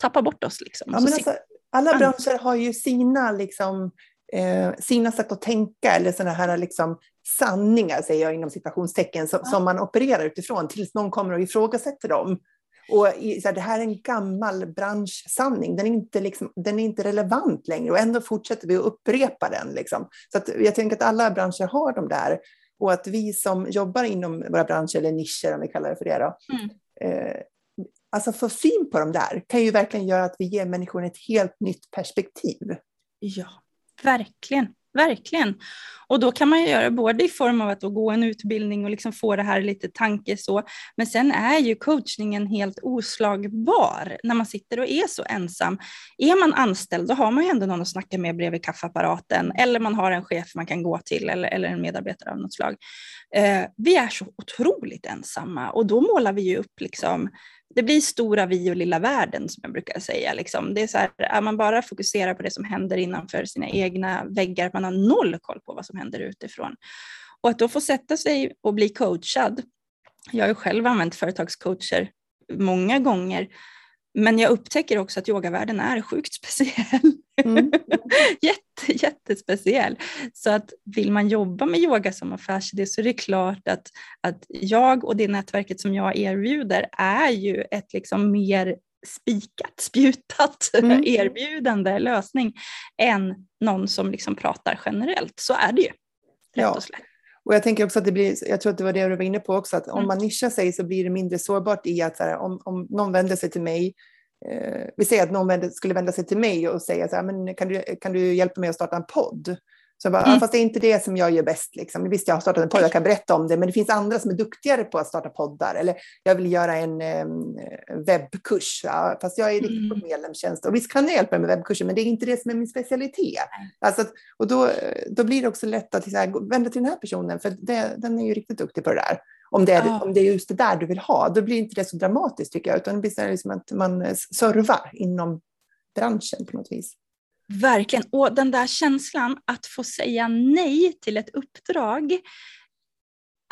tappar bort oss. Liksom. Ja, alltså, alla branscher har ju sina, liksom, eh, sina sätt att tänka eller sådana här liksom, sanningar, säger jag inom citationstecken, som, ja. som man opererar utifrån tills någon kommer och ifrågasätter dem. Och så här, det här är en gammal branschsanning, den är, inte liksom, den är inte relevant längre och ändå fortsätter vi att upprepa den. Liksom. Så att jag tänker att alla branscher har de där och att vi som jobbar inom våra branscher, eller nischer om vi kallar det för det, då, mm. eh, alltså få syn på de där kan ju verkligen göra att vi ger människor ett helt nytt perspektiv. Ja, verkligen. Verkligen. Och då kan man ju göra både i form av att gå en utbildning och liksom få det här lite tanke så, men sen är ju coachningen helt oslagbar när man sitter och är så ensam. Är man anställd då har man ju ändå någon att snacka med bredvid kaffeapparaten eller man har en chef man kan gå till eller, eller en medarbetare av något slag. Eh, vi är så otroligt ensamma och då målar vi ju upp liksom det blir stora vi och lilla världen som jag brukar säga. Liksom. Det är så här, är man bara fokuserar på det som händer innanför sina egna väggar, att man har noll koll på vad som händer utifrån. Och att då få sätta sig och bli coachad. Jag har ju själv använt företagscoacher många gånger men jag upptäcker också att yogavärlden är sjukt speciell. Mm. Jätte, jättespeciell. Så att vill man jobba med yoga som affärsidé så är det klart att, att jag och det nätverket som jag erbjuder är ju ett liksom mer spikat, spjutat mm. erbjudande lösning än någon som liksom pratar generellt. Så är det ju. Rätt ja. och slätt. Och jag tänker också att det blir, jag tror att det var det du var inne på också, att om mm. man nischar sig så blir det mindre sårbart i att så här, om, om någon vänder sig till mig, eh, vi säger att någon vänder, skulle vända sig till mig och säga så här, men kan du, kan du hjälpa mig att starta en podd? Så jag bara, mm. fast det är inte det som jag gör bäst. Liksom. Visst, jag har startat en podd, jag kan berätta om det, men det finns andra som är duktigare på att starta poddar. Eller jag vill göra en um, webbkurs, ja, fast jag är riktigt på mm. medlemstjänst. Och visst kan jag hjälpa med webbkurser, men det är inte det som är min specialitet. Alltså, och då, då blir det också lätt att här, vända till den här personen, för det, den är ju riktigt duktig på det där. Om det, är, ja. om det är just det där du vill ha, då blir inte det så dramatiskt tycker jag, utan det blir så liksom att man servar inom branschen på något vis. Verkligen, och den där känslan att få säga nej till ett uppdrag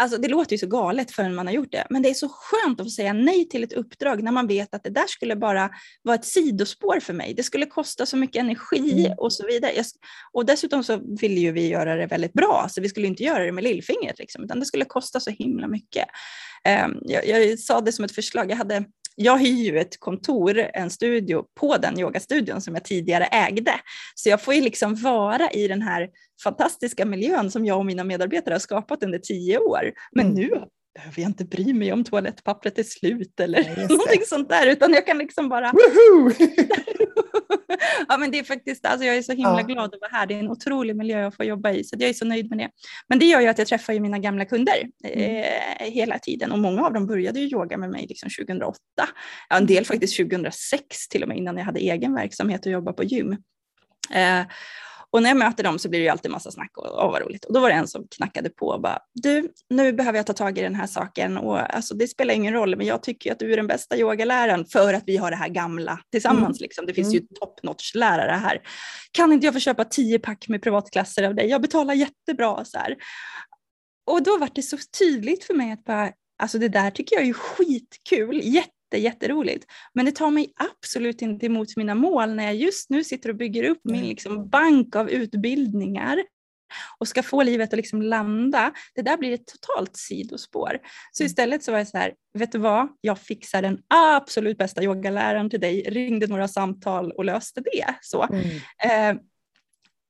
Alltså det låter ju så galet förrän man har gjort det, men det är så skönt att få säga nej till ett uppdrag när man vet att det där skulle bara vara ett sidospår för mig. Det skulle kosta så mycket energi mm. och så vidare. Och dessutom så ville ju vi göra det väldigt bra, så vi skulle inte göra det med lillfingret, liksom, utan det skulle kosta så himla mycket. Um, jag, jag, sa det som ett förslag, jag hade jag hyr ju ett kontor, en studio på den yogastudion som jag tidigare ägde. Så jag får ju liksom vara i den här fantastiska miljön som jag och mina medarbetare har skapat under tio år. Men mm. nu behöver jag inte bry mig om toalettpappret är slut eller ja, någonting sånt där, utan jag kan liksom bara... ja, men det är faktiskt, alltså jag är så himla ja. glad att vara här. Det är en otrolig miljö att få jobba i, så jag är så nöjd med det. Men det gör ju att jag träffar ju mina gamla kunder mm. eh, hela tiden och många av dem började ju yoga med mig liksom 2008. Ja, en del faktiskt 2006 till och med innan jag hade egen verksamhet och jobba på gym. Eh, och när jag möter dem så blir det ju alltid massa snack och, och vad roligt. Och då var det en som knackade på och bara, du, nu behöver jag ta tag i den här saken och alltså, det spelar ingen roll, men jag tycker att du är den bästa yogaläraren för att vi har det här gamla tillsammans. Mm. Liksom. Det finns mm. ju top notch lärare här. Kan inte jag få köpa tio pack med privatklasser av dig? Jag betalar jättebra. Så här. Och då var det så tydligt för mig att bara, alltså det där tycker jag är skitkul, jätte jätteroligt. Men det tar mig absolut inte emot mina mål när jag just nu sitter och bygger upp min liksom bank av utbildningar och ska få livet att liksom landa, det där blir ett totalt sidospår. Så mm. istället så var jag så här, vet du vad, jag fixar den absolut bästa yogaläraren till dig, ringde några samtal och löste det. Så. Mm. Eh,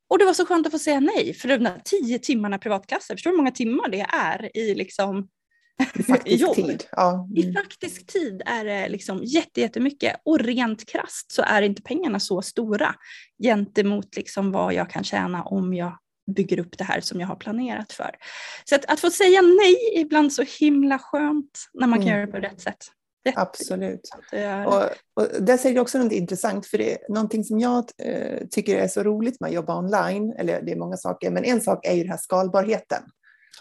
och det var så skönt att få säga nej, för de där tio timmarna privatklasser, förstår du hur många timmar det är i liksom i faktisk tid. Ja. I mm. faktisk tid är det liksom jättemycket och rent krast så är inte pengarna så stora gentemot liksom vad jag kan tjäna om jag bygger upp det här som jag har planerat för. Så att, att få säga nej är ibland så himla skönt när man kan mm. göra det på rätt sätt. Rätt. Absolut. Och, och där säger du också något intressant, för det är någonting som jag eh, tycker är så roligt med att jobba online, eller det är många saker, men en sak är ju den här skalbarheten.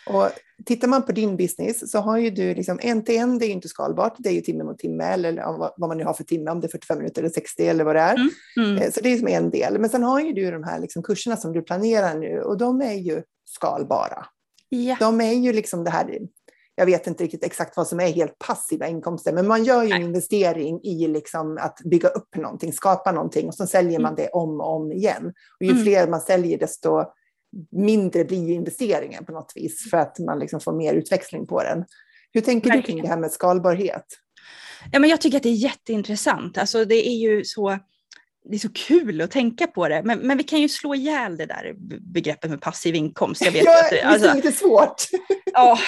Och tittar man på din business så har ju du liksom en till en, det är inte skalbart, det är ju timme mot timme eller vad man nu har för timme, om det är 45 minuter eller 60 eller vad det är. Mm, mm. Eh, så det är som en del. Men sen har ju du de här liksom kurserna som du planerar nu och de är ju skalbara. Ja. De är ju liksom det här, jag vet inte riktigt exakt vad som är helt passiva inkomster, men man gör ju en investering i liksom att bygga upp någonting, skapa någonting och så säljer man mm. det om och om igen. Och ju mm. fler man säljer, desto mindre blir investeringen på något vis för att man liksom får mer utväxling på den. Hur tänker Verkligen. du kring det här med skalbarhet? Ja, men jag tycker att det är jätteintressant. Alltså, det är ju så det är så kul att tänka på det, men, men vi kan ju slå ihjäl det där begreppet med passiv inkomst. Jag vet ja, att det, alltså, det är lite svårt. ja,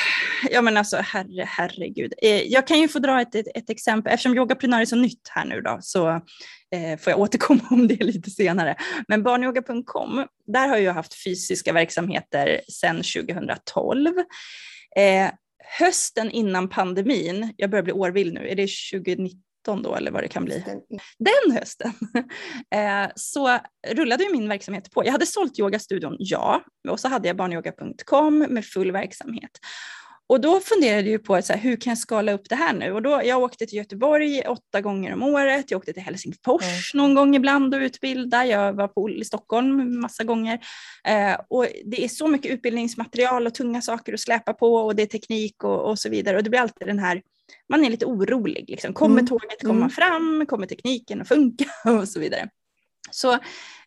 ja, men alltså herre, herregud. Eh, jag kan ju få dra ett, ett, ett exempel, eftersom Yogaprenör är så nytt här nu då, så eh, får jag återkomma om det lite senare. Men barnyoga.com, där har jag haft fysiska verksamheter sedan 2012. Eh, hösten innan pandemin, jag börjar bli årvill nu, är det 2019? Då eller vad det kan bli. Den hösten eh, så rullade ju min verksamhet på. Jag hade sålt yogastudion, ja, och så hade jag barnyoga.com med full verksamhet. Och då funderade jag på så här, hur kan jag skala upp det här nu? Och då, jag åkte till Göteborg åtta gånger om året, jag åkte till Helsingfors mm. någon gång ibland och utbildade, jag var på, i Stockholm massa gånger. Eh, och det är så mycket utbildningsmaterial och tunga saker att släpa på och det är teknik och, och så vidare. Och det blir alltid den här man är lite orolig. Liksom. Kommer mm. tåget komma mm. fram? Kommer tekniken att funka? och så vidare. Så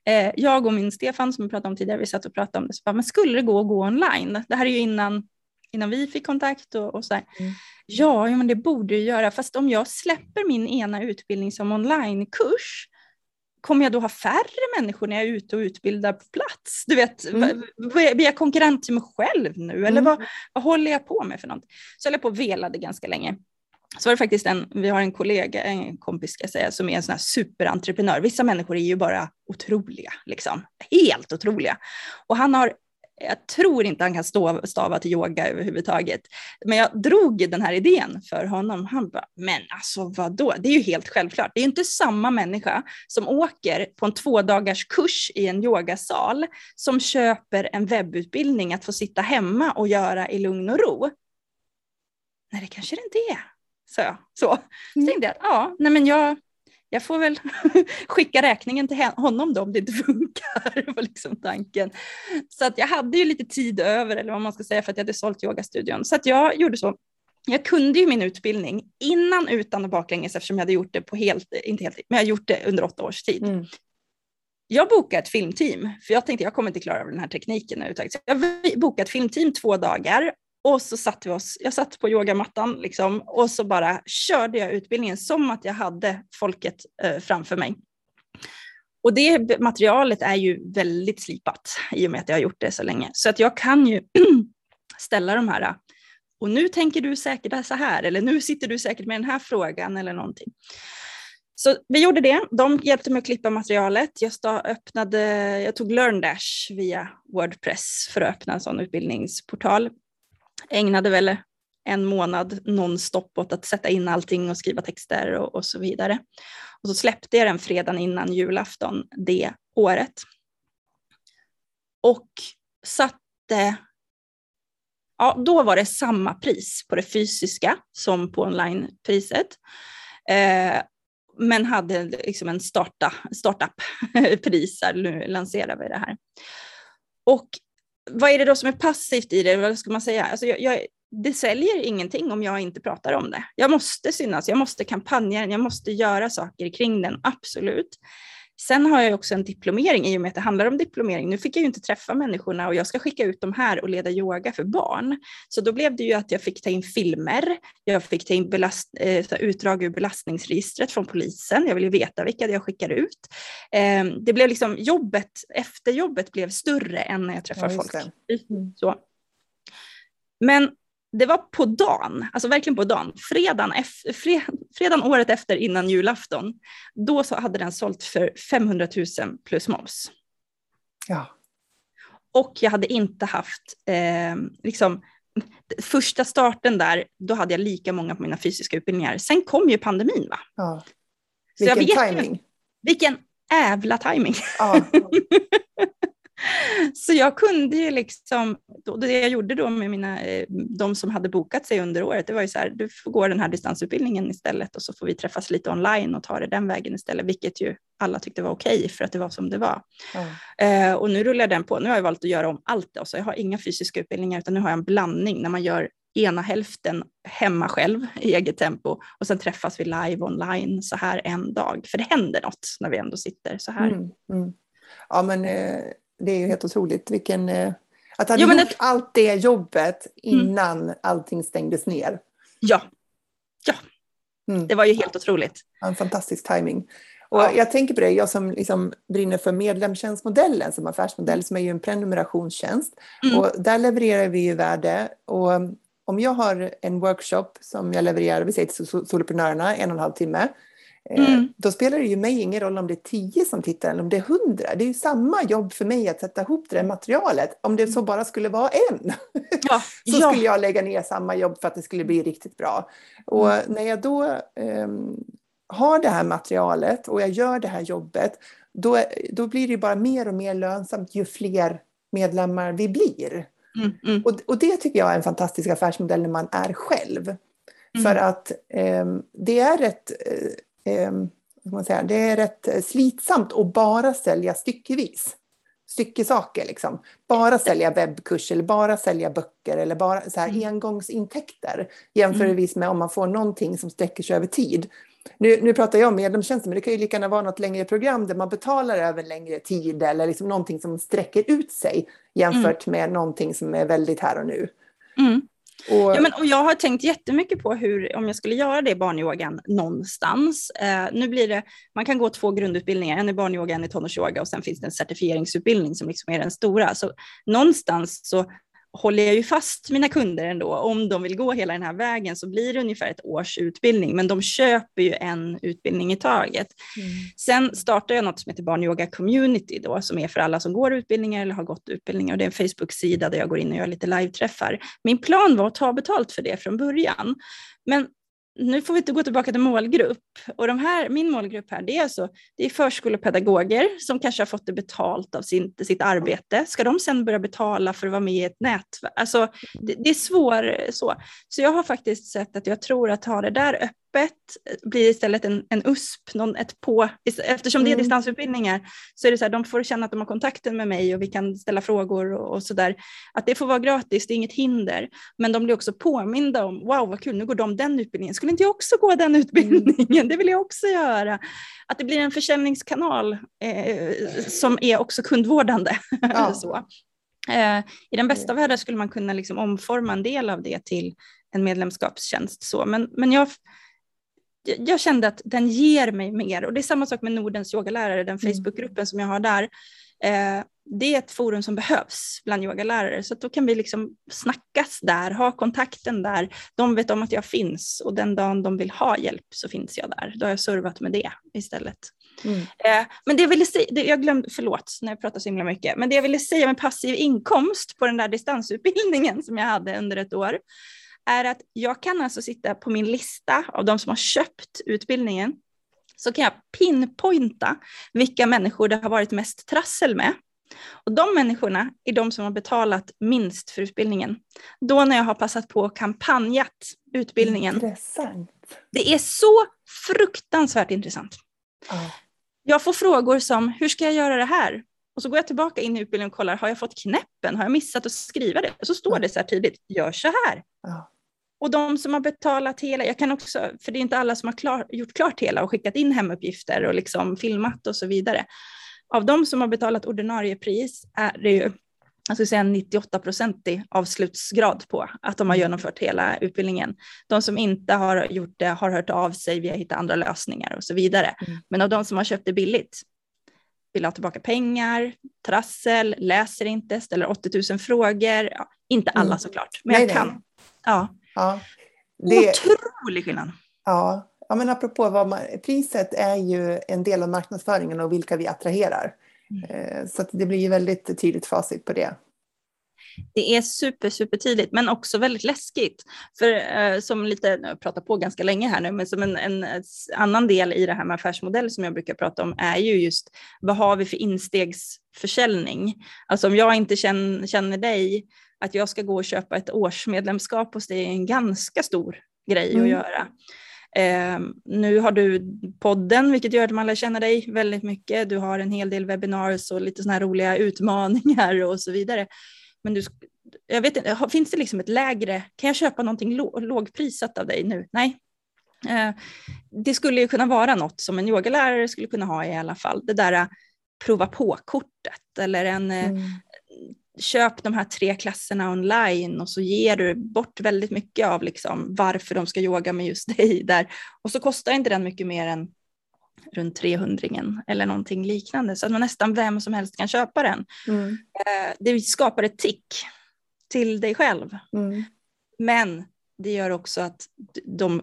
eh, jag och min Stefan som vi pratade om tidigare, vi satt och pratade om det, så bara, men skulle det gå att gå online? Det här är ju innan, innan vi fick kontakt och, och så här. Mm. Ja, ja, men det borde det göra, fast om jag släpper min ena utbildning som onlinekurs, kommer jag då ha färre människor när jag är ute och utbildar på plats? Du vet, mm. blir jag konkurrent till mig själv nu? Eller mm. vad, vad håller jag på med för något? Så jag höll på och velade ganska länge så var det faktiskt en, vi har en kollega, en kompis ska jag säga, som är en sån här superentreprenör. Vissa människor är ju bara otroliga, liksom. helt otroliga. Och han har, jag tror inte han kan stå, stava till yoga överhuvudtaget, men jag drog den här idén för honom. Han bara, men alltså vadå, det är ju helt självklart. Det är ju inte samma människa som åker på en två dagars kurs i en yogasal som köper en webbutbildning att få sitta hemma och göra i lugn och ro. Nej, det kanske det inte är sa jag. Så, så mm. tänkte jag att ja, nej men jag, jag får väl skicka räkningen till honom då om det inte funkar, var liksom tanken. Så att jag hade ju lite tid över, eller vad man ska säga, för att jag hade sålt yogastudion. Så att jag gjorde så. Jag kunde ju min utbildning innan, utan och baklänges eftersom jag hade gjort det på helt, inte helt, men jag har gjort det under åtta års tid. Mm. Jag bokade ett filmteam, för jag tänkte jag kommer inte klara av den här tekniken överhuvudtaget. Jag bokade ett filmteam två dagar och så satte vi oss, jag satt på yogamattan liksom, och så bara körde jag utbildningen som att jag hade folket eh, framför mig. Och det materialet är ju väldigt slipat i och med att jag har gjort det så länge. Så att jag kan ju ställa de här, och nu tänker du säkert så här, eller nu sitter du säkert med den här frågan eller någonting. Så vi gjorde det. De hjälpte mig att klippa materialet. Jag, öppnade, jag tog LearnDash via Wordpress för att öppna en sån utbildningsportal ägnade väl en månad nonstop åt att sätta in allting och skriva texter och, och, så vidare. Och så släppte jag den fredagen innan julafton det året. Och satte, ja då var det samma pris på det fysiska som på onlinepriset. Eh, men hade liksom en starta, startup-pris, nu lanserar vi det här. Och vad är det då som är passivt i det? Vad ska man säga? Alltså jag, jag, det säljer ingenting om jag inte pratar om det. Jag måste synas, jag måste kampanja den, jag måste göra saker kring den, absolut. Sen har jag också en diplomering i och med att det handlar om diplomering. Nu fick jag ju inte träffa människorna och jag ska skicka ut dem här och leda yoga för barn. Så då blev det ju att jag fick ta in filmer, jag fick ta in belast, eh, utdrag ur belastningsregistret från polisen. Jag ville veta vilka jag skickar ut. Eh, det blev liksom jobbet, efterjobbet blev större än när jag träffar ja, folk. Mm. Så. Men det var på dagen, alltså verkligen på dagen, fredagen, fred, fredagen året efter innan julafton, då så hade den sålt för 500 000 plus moms. Ja. Och jag hade inte haft, eh, liksom, första starten där, då hade jag lika många på mina fysiska utbildningar. Sen kom ju pandemin va? Ja. Vilken timing. Vilken ävla timing. Ja. Så jag kunde ju liksom, det jag gjorde då med mina, eh, de som hade bokat sig under året, det var ju så här, du får gå den här distansutbildningen istället och så får vi träffas lite online och ta det den vägen istället, vilket ju alla tyckte var okej för att det var som det var. Mm. Eh, och nu rullar den på, nu har jag valt att göra om allt då, så jag har inga fysiska utbildningar utan nu har jag en blandning när man gör ena hälften hemma själv i eget tempo och sen träffas vi live online så här en dag. För det händer något när vi ändå sitter så här. Mm, mm. Ja men eh, det är ju helt otroligt. Vilken, eh, att ha gjort det... allt det jobbet innan mm. allting stängdes ner. Ja, ja. Mm. det var ju helt otroligt. En fantastisk timing. Och ja. jag tänker på det, jag som liksom brinner för medlemstjänstmodellen som affärsmodell, som är ju en prenumerationstjänst. Mm. Och där levererar vi ju värde. Och om jag har en workshop som jag levererar, vi säger till soloprenörerna, en och en halv timme, mm. Då spelar det ju mig ingen roll om det är tio som tittar eller om det är hundra. Det är ju samma jobb för mig att sätta ihop det där materialet. Om det så bara skulle vara en ja, så ja. skulle jag lägga ner samma jobb för att det skulle bli riktigt bra. Och mm. när jag då um, har det här materialet och jag gör det här jobbet då, då blir det bara mer och mer lönsamt ju fler medlemmar vi blir. Mm, mm. Och, och det tycker jag är en fantastisk affärsmodell när man är själv. Mm. För att um, det är ett eh, man säga, det är rätt slitsamt att bara sälja styckevis. Styckesaker liksom. Bara sälja webbkurs eller bara sälja böcker eller bara så här mm. engångsintäkter. Jämförelsevis med om man får någonting som sträcker sig över tid. Nu, nu pratar jag om medlemstjänster, men det kan ju lika gärna vara något längre program där man betalar över längre tid eller liksom någonting som sträcker ut sig jämfört mm. med någonting som är väldigt här och nu. Mm. Och... Ja, men, och jag har tänkt jättemycket på hur, om jag skulle göra det i barnyogan någonstans. Eh, nu blir det, man kan gå två grundutbildningar, en i barnyoga, en i tonårsyoga och sen finns det en certifieringsutbildning som liksom är den stora. Så någonstans så håller jag ju fast mina kunder ändå. Om de vill gå hela den här vägen så blir det ungefär ett års utbildning, men de köper ju en utbildning i taget. Mm. Sen startar jag något som heter Barnyoga Community då, som är för alla som går utbildningar eller har gått utbildningar. Och det är en Facebook-sida där jag går in och gör lite live-träffar. Min plan var att ta betalt för det från början. Men nu får vi inte gå tillbaka till målgrupp. Och de här, min målgrupp här, det är, alltså, det är förskolepedagoger som kanske har fått det betalt av sin, sitt arbete. Ska de sen börja betala för att vara med i ett nätverk? Alltså, det, det är svårt så. Så jag har faktiskt sett att jag tror att ha det där öppet öppet blir istället en, en USP, någon, ett på, eftersom det är mm. distansutbildningar så är det så här, de får känna att de har kontakten med mig och vi kan ställa frågor och, och så där. Att det får vara gratis, det är inget hinder, men de blir också påminda om, wow vad kul, nu går de den utbildningen, skulle inte jag också gå den utbildningen, mm. det vill jag också göra. Att det blir en försäljningskanal eh, som är också kundvårdande. Ja. så. Eh, I den bästa världen skulle man kunna liksom omforma en del av det till en medlemskapstjänst. Så. Men, men jag, jag kände att den ger mig mer. Och det är samma sak med Nordens yogalärare, den mm. Facebookgruppen som jag har där. Eh, det är ett forum som behövs bland yogalärare, så då kan vi liksom snackas där, ha kontakten där. De vet om att jag finns och den dagen de vill ha hjälp så finns jag där. Då har jag servat med det istället. Mm. Eh, men det jag ville säga, jag glömde, förlåt när jag pratar så himla mycket, men det jag ville säga med passiv inkomst på den där distansutbildningen som jag hade under ett år, är att jag kan alltså sitta på min lista av de som har köpt utbildningen, så kan jag pinpointa vilka människor det har varit mest trassel med. Och de människorna är de som har betalat minst för utbildningen. Då när jag har passat på och kampanjat utbildningen. Intressant. Det är så fruktansvärt intressant. Oh. Jag får frågor som, hur ska jag göra det här? Och så går jag tillbaka in i utbildningen och kollar, har jag fått knäppen? Har jag missat att skriva det? Och så står det så här tydligt, gör så här. Ja. Och de som har betalat hela, jag kan också, för det är inte alla som har klar, gjort klart hela och skickat in hemuppgifter och liksom filmat och så vidare. Av de som har betalat ordinarie pris är det ju jag säga 98 procentig avslutsgrad på att de har mm. genomfört hela utbildningen. De som inte har gjort det har hört av sig, vi har hittat andra lösningar och så vidare. Mm. Men av de som har köpt det billigt vill ha tillbaka pengar, trassel, läser inte, ställer 80 000 frågor. Ja, inte alla mm. såklart, men nej, jag kan. Nej. Ja. Ja. Det... Otrolig skillnad. Ja. ja, men apropå vad man, priset är ju en del av marknadsföringen och vilka vi attraherar. Mm. Eh, så det blir ju väldigt tydligt facit på det. Det är super, super tydligt, men också väldigt läskigt. För eh, som lite, jag pratar på ganska länge här nu, men som en, en, annan del i det här med affärsmodell som jag brukar prata om är ju just vad har vi för instegsförsäljning? Alltså om jag inte känner, känner dig, att jag ska gå och köpa ett årsmedlemskap hos dig är en ganska stor grej mm. att göra. Eh, nu har du podden, vilket gör att man lär känna dig väldigt mycket. Du har en hel del webinars och lite sådana här roliga utmaningar och så vidare. Men du, jag vet inte, finns det liksom ett lägre, kan jag köpa någonting lågprisat av dig nu? Nej. Eh, det skulle ju kunna vara något som en yogalärare skulle kunna ha i alla fall. Det där eh, prova på-kortet eller en eh, mm. Köp de här tre klasserna online och så ger du bort väldigt mycket av liksom varför de ska yoga med just dig där. Och så kostar inte den mycket mer än runt 300 eller någonting liknande så att man nästan vem som helst kan köpa den. Mm. Eh, det skapar ett tick till dig själv. Mm. Men det gör också att de,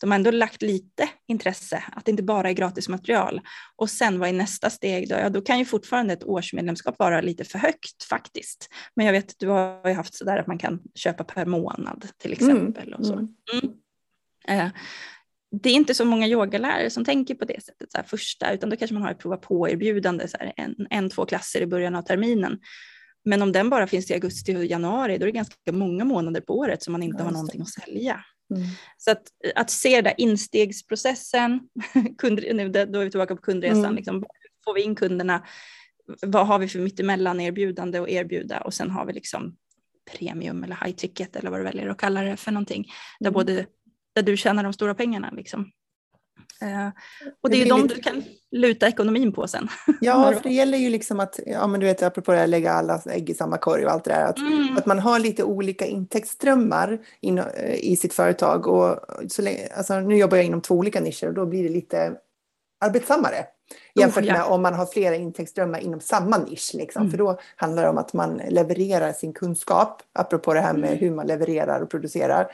de har ändå lagt lite intresse, att det inte bara är gratis material. Och sen vad är nästa steg då? Ja, då kan ju fortfarande ett årsmedlemskap vara lite för högt faktiskt. Men jag vet att du har ju haft sådär att man kan köpa per månad till mm. exempel. Mm. Och så. Mm. Eh, det är inte så många yogalärare som tänker på det sättet så här, första, utan då kanske man har ett prova på-erbjudande, så här, en, en, två klasser i början av terminen. Men om den bara finns till augusti och januari, då är det ganska många månader på året som man inte har någonting att sälja. Mm. Så att, att se där instegsprocessen, kund, nu, då är vi tillbaka på kundresan, mm. liksom, får vi in kunderna, vad har vi för mittemellan erbjudande och erbjuda och sen har vi liksom premium eller high ticket eller vad du väljer att kalla det för någonting, där mm. både där du tjänar de stora pengarna. Liksom. Eh, och det är ju de du kan luta ekonomin på sen. Ja, för det gäller ju liksom att, ja men du vet apropå det här, lägga alla ägg i samma korg och allt det där, att, mm. att man har lite olika intäktsströmmar in, eh, i sitt företag. Och så alltså, nu jobbar jag inom två olika nischer och då blir det lite arbetsammare. Jämfört med om man har flera intäktsströmmar inom samma nisch. Liksom. Mm. För då handlar det om att man levererar sin kunskap, apropå det här med mm. hur man levererar och producerar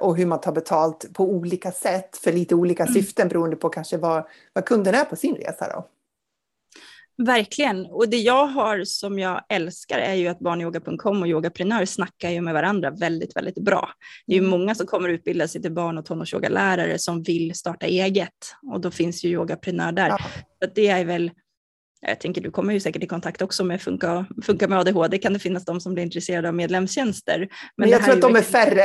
och hur man tar betalt på olika sätt för lite olika mm. syften beroende på kanske vad, vad kunden är på sin resa. Då. Verkligen, och det jag har som jag älskar är ju att barnyoga.com och yogaprenör snackar ju med varandra väldigt, väldigt bra. Det är ju mm. många som kommer utbilda sig till barn och tonårsyogalärare som vill starta eget och då finns ju yogaprenör där. Ja. Så det är väl jag tänker du kommer ju säkert i kontakt också med Funka, funka med ADHD, kan det finnas de som blir intresserade av medlemstjänster. Men, men jag tror att de är färre.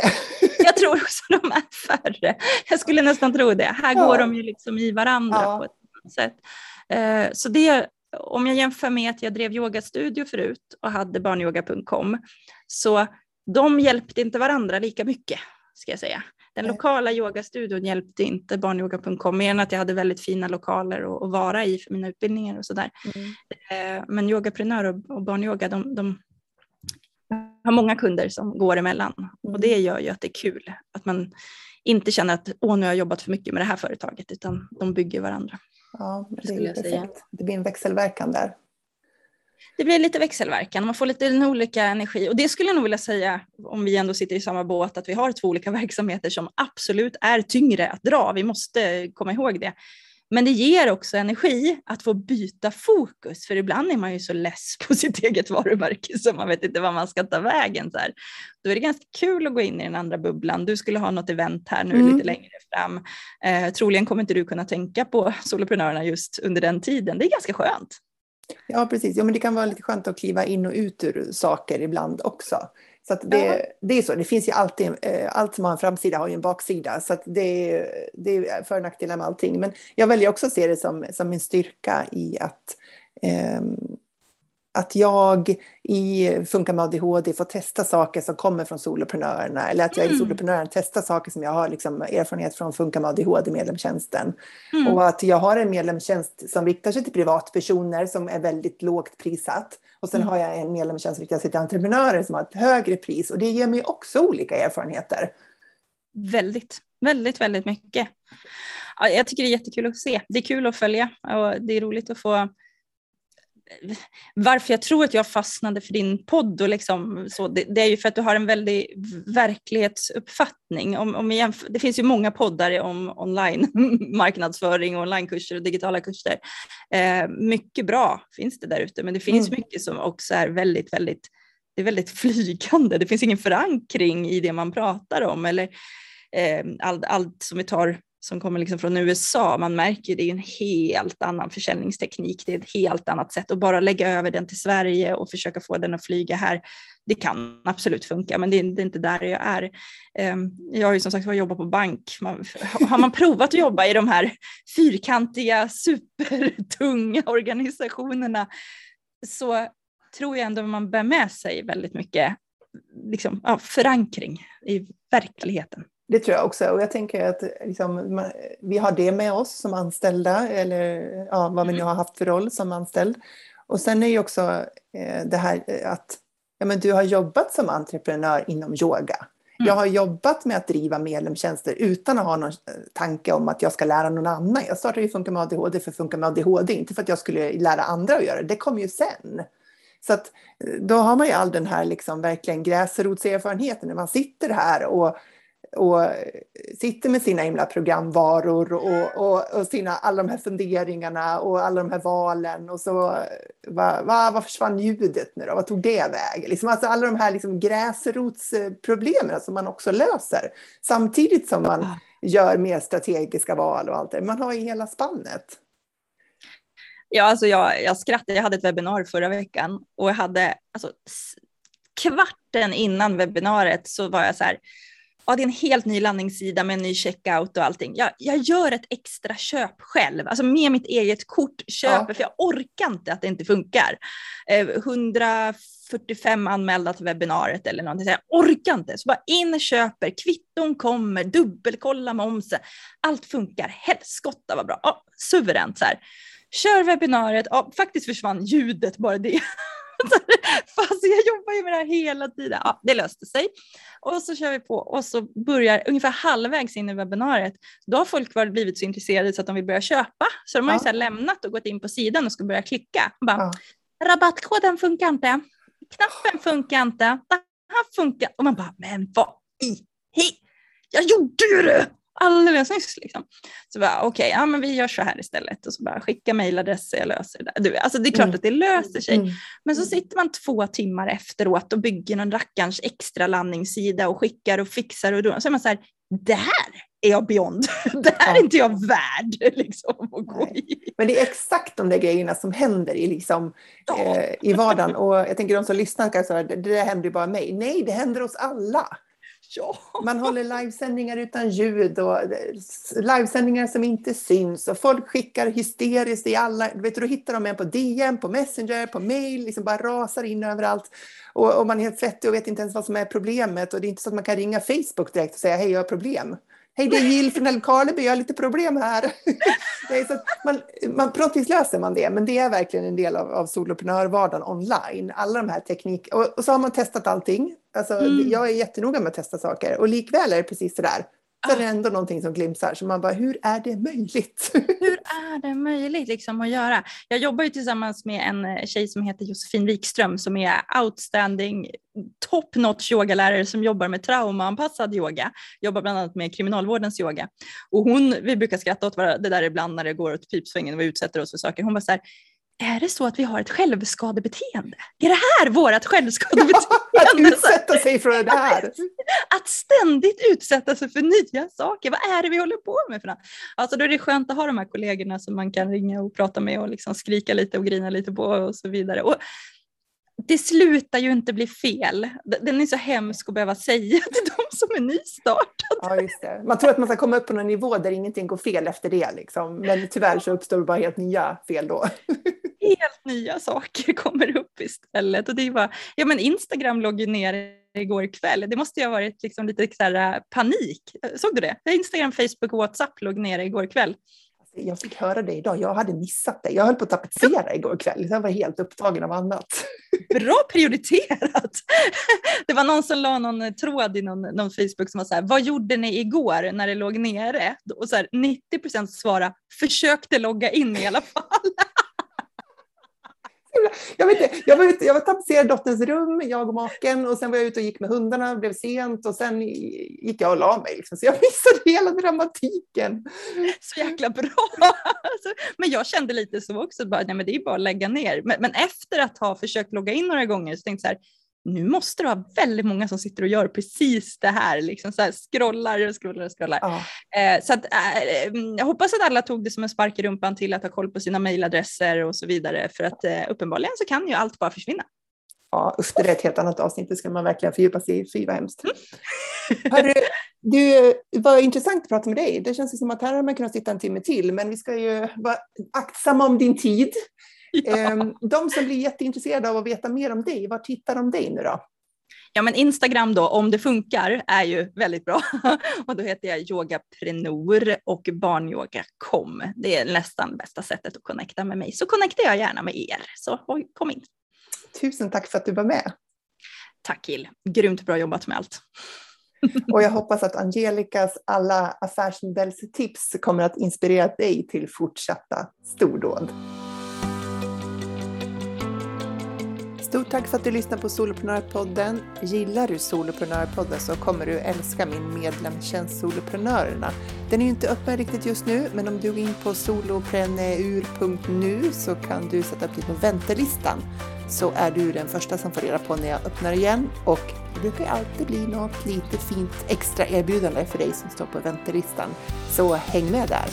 Jag tror också de är färre. Jag skulle nästan tro det. Här ja. går de ju liksom i varandra ja. på ett sätt. Eh, så det, om jag jämför med att jag drev yogastudio förut och hade barnyoga.com, så de hjälpte inte varandra lika mycket, ska jag säga. Den lokala yogastudion hjälpte inte barnyoga.com, mer än att jag hade väldigt fina lokaler att vara i för mina utbildningar och sådär. Mm. Eh, men yogaprenör och barnyoga, de, de har många kunder som går emellan och mm. det gör ju att det är kul att man inte känner att åh, nu har jag jobbat för mycket med det här företaget, utan de bygger varandra. Ja, det, är perfekt. Det blir en växelverkan där. Det blir lite växelverkan, man får lite olika energi och det skulle jag nog vilja säga om vi ändå sitter i samma båt att vi har två olika verksamheter som absolut är tyngre att dra. Vi måste komma ihåg det. Men det ger också energi att få byta fokus, för ibland är man ju så less på sitt eget varumärke så man vet inte vad man ska ta vägen. Så här. Då är det ganska kul att gå in i den andra bubblan. Du skulle ha något event här nu mm. lite längre fram. Eh, troligen kommer inte du kunna tänka på soloprenörerna just under den tiden. Det är ganska skönt. Ja, precis. Ja, men det kan vara lite skönt att kliva in och ut ur saker ibland också. Så det, ja. det är så, det finns ju alltid, eh, allt som har en framsida har ju en baksida. Så det, det är för och nackdelar med allting. Men jag väljer också att se det som, som en styrka i att eh, att jag i Funka med ADHD får testa saker som kommer från soloprenörerna eller att jag i mm. soloprenören testar saker som jag har liksom erfarenhet från Funka med ADHD-medlemstjänsten. Mm. Och att jag har en medlemstjänst som riktar sig till privatpersoner som är väldigt lågt prissatt. Och sen mm. har jag en medlemstjänst som riktar sig till entreprenörer som har ett högre pris och det ger mig också olika erfarenheter. Väldigt, väldigt, väldigt mycket. jag tycker det är jättekul att se. Det är kul att följa och det är roligt att få varför jag tror att jag fastnade för din podd och liksom så, det, det, är ju för att du har en väldig verklighetsuppfattning. Om, om jämför, det finns ju många poddar om online marknadsföring, onlinekurser och digitala kurser. Eh, mycket bra finns det där ute, men det finns mm. mycket som också är väldigt, väldigt, det är väldigt flygande. Det finns ingen förankring i det man pratar om eller eh, allt, allt som vi tar som kommer liksom från USA, man märker det är en helt annan försäljningsteknik, det är ett helt annat sätt att bara lägga över den till Sverige och försöka få den att flyga här. Det kan absolut funka, men det är, det är inte där jag är. Ehm, jag har ju som sagt jobbat på bank. Man, har man provat att jobba i de här fyrkantiga, supertunga organisationerna så tror jag ändå man bär med sig väldigt mycket liksom, ja, förankring i verkligheten. Det tror jag också. Och jag tänker att liksom, vi har det med oss som anställda, eller ja, vad vi nu har haft för roll som anställd. Och sen är ju också eh, det här eh, att ja, men du har jobbat som entreprenör inom yoga. Mm. Jag har jobbat med att driva medlemstjänster utan att ha någon eh, tanke om att jag ska lära någon annan. Jag startade ju Funka med ADHD för att Funka med ADHD, inte för att jag skulle lära andra att göra det. Det kom ju sen. Så att då har man ju all den här liksom verkligen gräsrotserfarenheten när man sitter här och och sitter med sina himla programvaror och, och, och, sina, alla de här funderingarna och alla de här valen och så vad va, va försvann ljudet nu då? Vad tog det vägen? Liksom, alltså alla de här liksom gräsrotsproblemen som man också löser samtidigt som man gör mer strategiska val och allt det. Man har ju hela spannet. Ja, alltså jag, jag skrattade. Jag hade ett webbinar förra veckan och jag hade alltså, kvarten innan webbinariet så var jag så här ja, det är en helt ny landningssida med en ny checkout och allting. Jag, jag gör ett extra köp själv, alltså med mitt eget kort köper, ja. för jag orkar inte att det inte funkar. Eh, 145 anmälda till webbinariet eller någonting, så jag orkar inte. Så bara in, köper, kvitton kommer, dubbelkolla momsen. Allt funkar, helskotta vad bra, ja, suveränt så här. Kör webbinariet, ja, faktiskt försvann ljudet bara det. Fast jag jobbar ju med det här hela tiden. Ja, det löste sig. Och så kör vi på och så börjar ungefär halvvägs in i webbinariet. Då har folk blivit så intresserade så att de vill börja köpa. Så de har ja. ju så lämnat och gått in på sidan och ska börja klicka. Bara, ja. Rabattkoden funkar inte. Knappen funkar inte. Det här funkar. Och man bara, men vad i hej? Jag gjorde ju det! Alldeles nyss. Liksom. Så bara, okej, okay, ja men vi gör så här istället och så bara skicka mejladress jag löser det. Du, alltså det är klart mm. att det löser sig. Mm. Men så sitter man två timmar efteråt och bygger någon rackarns extra landningssida och skickar och fixar och då. Så är man så här, det här är jag beyond. Det här är inte jag värd liksom, att gå i. Men det är exakt de där grejerna som händer i, liksom, ja. eh, i vardagen. Och jag tänker de som lyssnar kanske säga, det där händer ju bara mig. Nej, det händer oss alla. Ja. Man håller livesändningar utan ljud och eh, livesändningar som inte syns och folk skickar hysteriskt i alla, vet du, då hittar de en på DM, på Messenger, på mail, liksom bara rasar in överallt. Och, och man är helt svettig och vet inte ens vad som är problemet och det är inte så att man kan ringa Facebook direkt och säga hej, jag har problem. Hej, det är Jill från Älvkarleby, jag har lite problem här. Så man, man, Pratvis löser man det, men det är verkligen en del av, av soloprenörvardagen online. Alla de här teknik... Och, och, så har man testat allting. Alltså, mm. Jag är jättenoga med att testa saker och likväl är det precis så där så är det ändå någonting som glimsar. Så man bara, hur är det möjligt? hur är det möjligt liksom att göra? Jag jobbar ju tillsammans med en eh, tjej som heter Josefin Wikström som är outstanding top notch yogalärare som jobbar med traumaanpassad yoga. Jobbar bland annat med kriminalvårdens yoga. Och hon, vi brukar skratta åt det där ibland när det går åt pipsvängen och vi utsätter oss för saker. Hon bara så här, är det så att vi har ett självskadebeteende? Är det här vårt självskadebeteende? Att utsätta sig för det här. Att ständigt utsätta sig för nya saker. Vad är det vi håller på med för något? Alltså då är det skönt att ha de här kollegorna som man kan ringa och prata med och liksom skrika lite och grina lite på och så vidare. Och det slutar ju inte bli fel. Den är så hemsk att behöva säga till de som är nystartade. Ja, just det. Man tror att man ska komma upp på någon nivå där ingenting går fel efter det. Liksom. Men tyvärr så uppstår bara helt nya fel då. Helt nya saker kommer upp istället. Och det är bara, ja, men Instagram låg ju ner igår kväll. Det måste ju ha varit liksom lite så äh, panik. Såg du det? Instagram, Facebook och WhatsApp låg nere igår kväll jag fick höra det idag, jag hade missat det. Jag höll på att tapetsera igår kväll, jag var helt upptagen av annat. Bra prioriterat! Det var någon som la någon eh, tråd i någon, någon Facebook som var så här, vad gjorde ni igår när det låg nere? Och så här, 90 procent svara, försökte logga in i alla fall jag, vet inte, jag var ute, jag var tapetserade dotterns rum, jag och maken, och sen var jag ute och gick med hundarna, blev sent och sen gick jag och la mig. Liksom. Så jag missade hela dramatiken. Så jäkla bra! Alltså, men jag kände lite så också, bara, nej, men det är bara att lägga ner. Men, men efter att ha försökt logga in några gånger så tänkte jag så här, nu måste det vara väldigt många som sitter och gör precis det här, liksom så här scrollar och scrollar och scrollar. Ja. Eh, så att, eh, jag hoppas att alla tog det som en spark i rumpan till att ha koll på sina mejladresser och så vidare, för att eh, uppenbarligen så kan ju allt bara försvinna. Ja, usch, det är ett helt annat avsnitt, det ska man verkligen fördjupa sig i. Fy vad hemskt. Mm. Hörru, du, var intressant att prata med dig. Det känns som att här har man kunnat sitta en timme till, men vi ska ju vara aktsamma om din tid. Ja. Ehm, de som blir jätteintresserade av att veta mer om dig, var tittar de dig nu då? Ja, men Instagram då, om det funkar, är ju väldigt bra. och då heter jag yogaprenor och barnyoga.com. Det är nästan bästa sättet att connecta med mig. Så connectar jag gärna med er, så kom in. Tusen tack för att du var med. Tack Jill, grymt bra jobbat med allt. och jag hoppas att Angelicas alla affärsmodellstips kommer att inspirera dig till fortsatta stordåd. Stort tack för att du lyssnar på Soloprenörpodden. Gillar du Soloprenörpodden så kommer du älska min medlemstjänst Soloprenörerna. Den är ju inte öppen riktigt just nu, men om du går in på solopreneur.nu så kan du sätta upp dig på väntelistan. Så är du den första som får reda på när jag öppnar igen och det brukar alltid bli något lite fint extra erbjudande för dig som står på väntelistan. Så häng med där!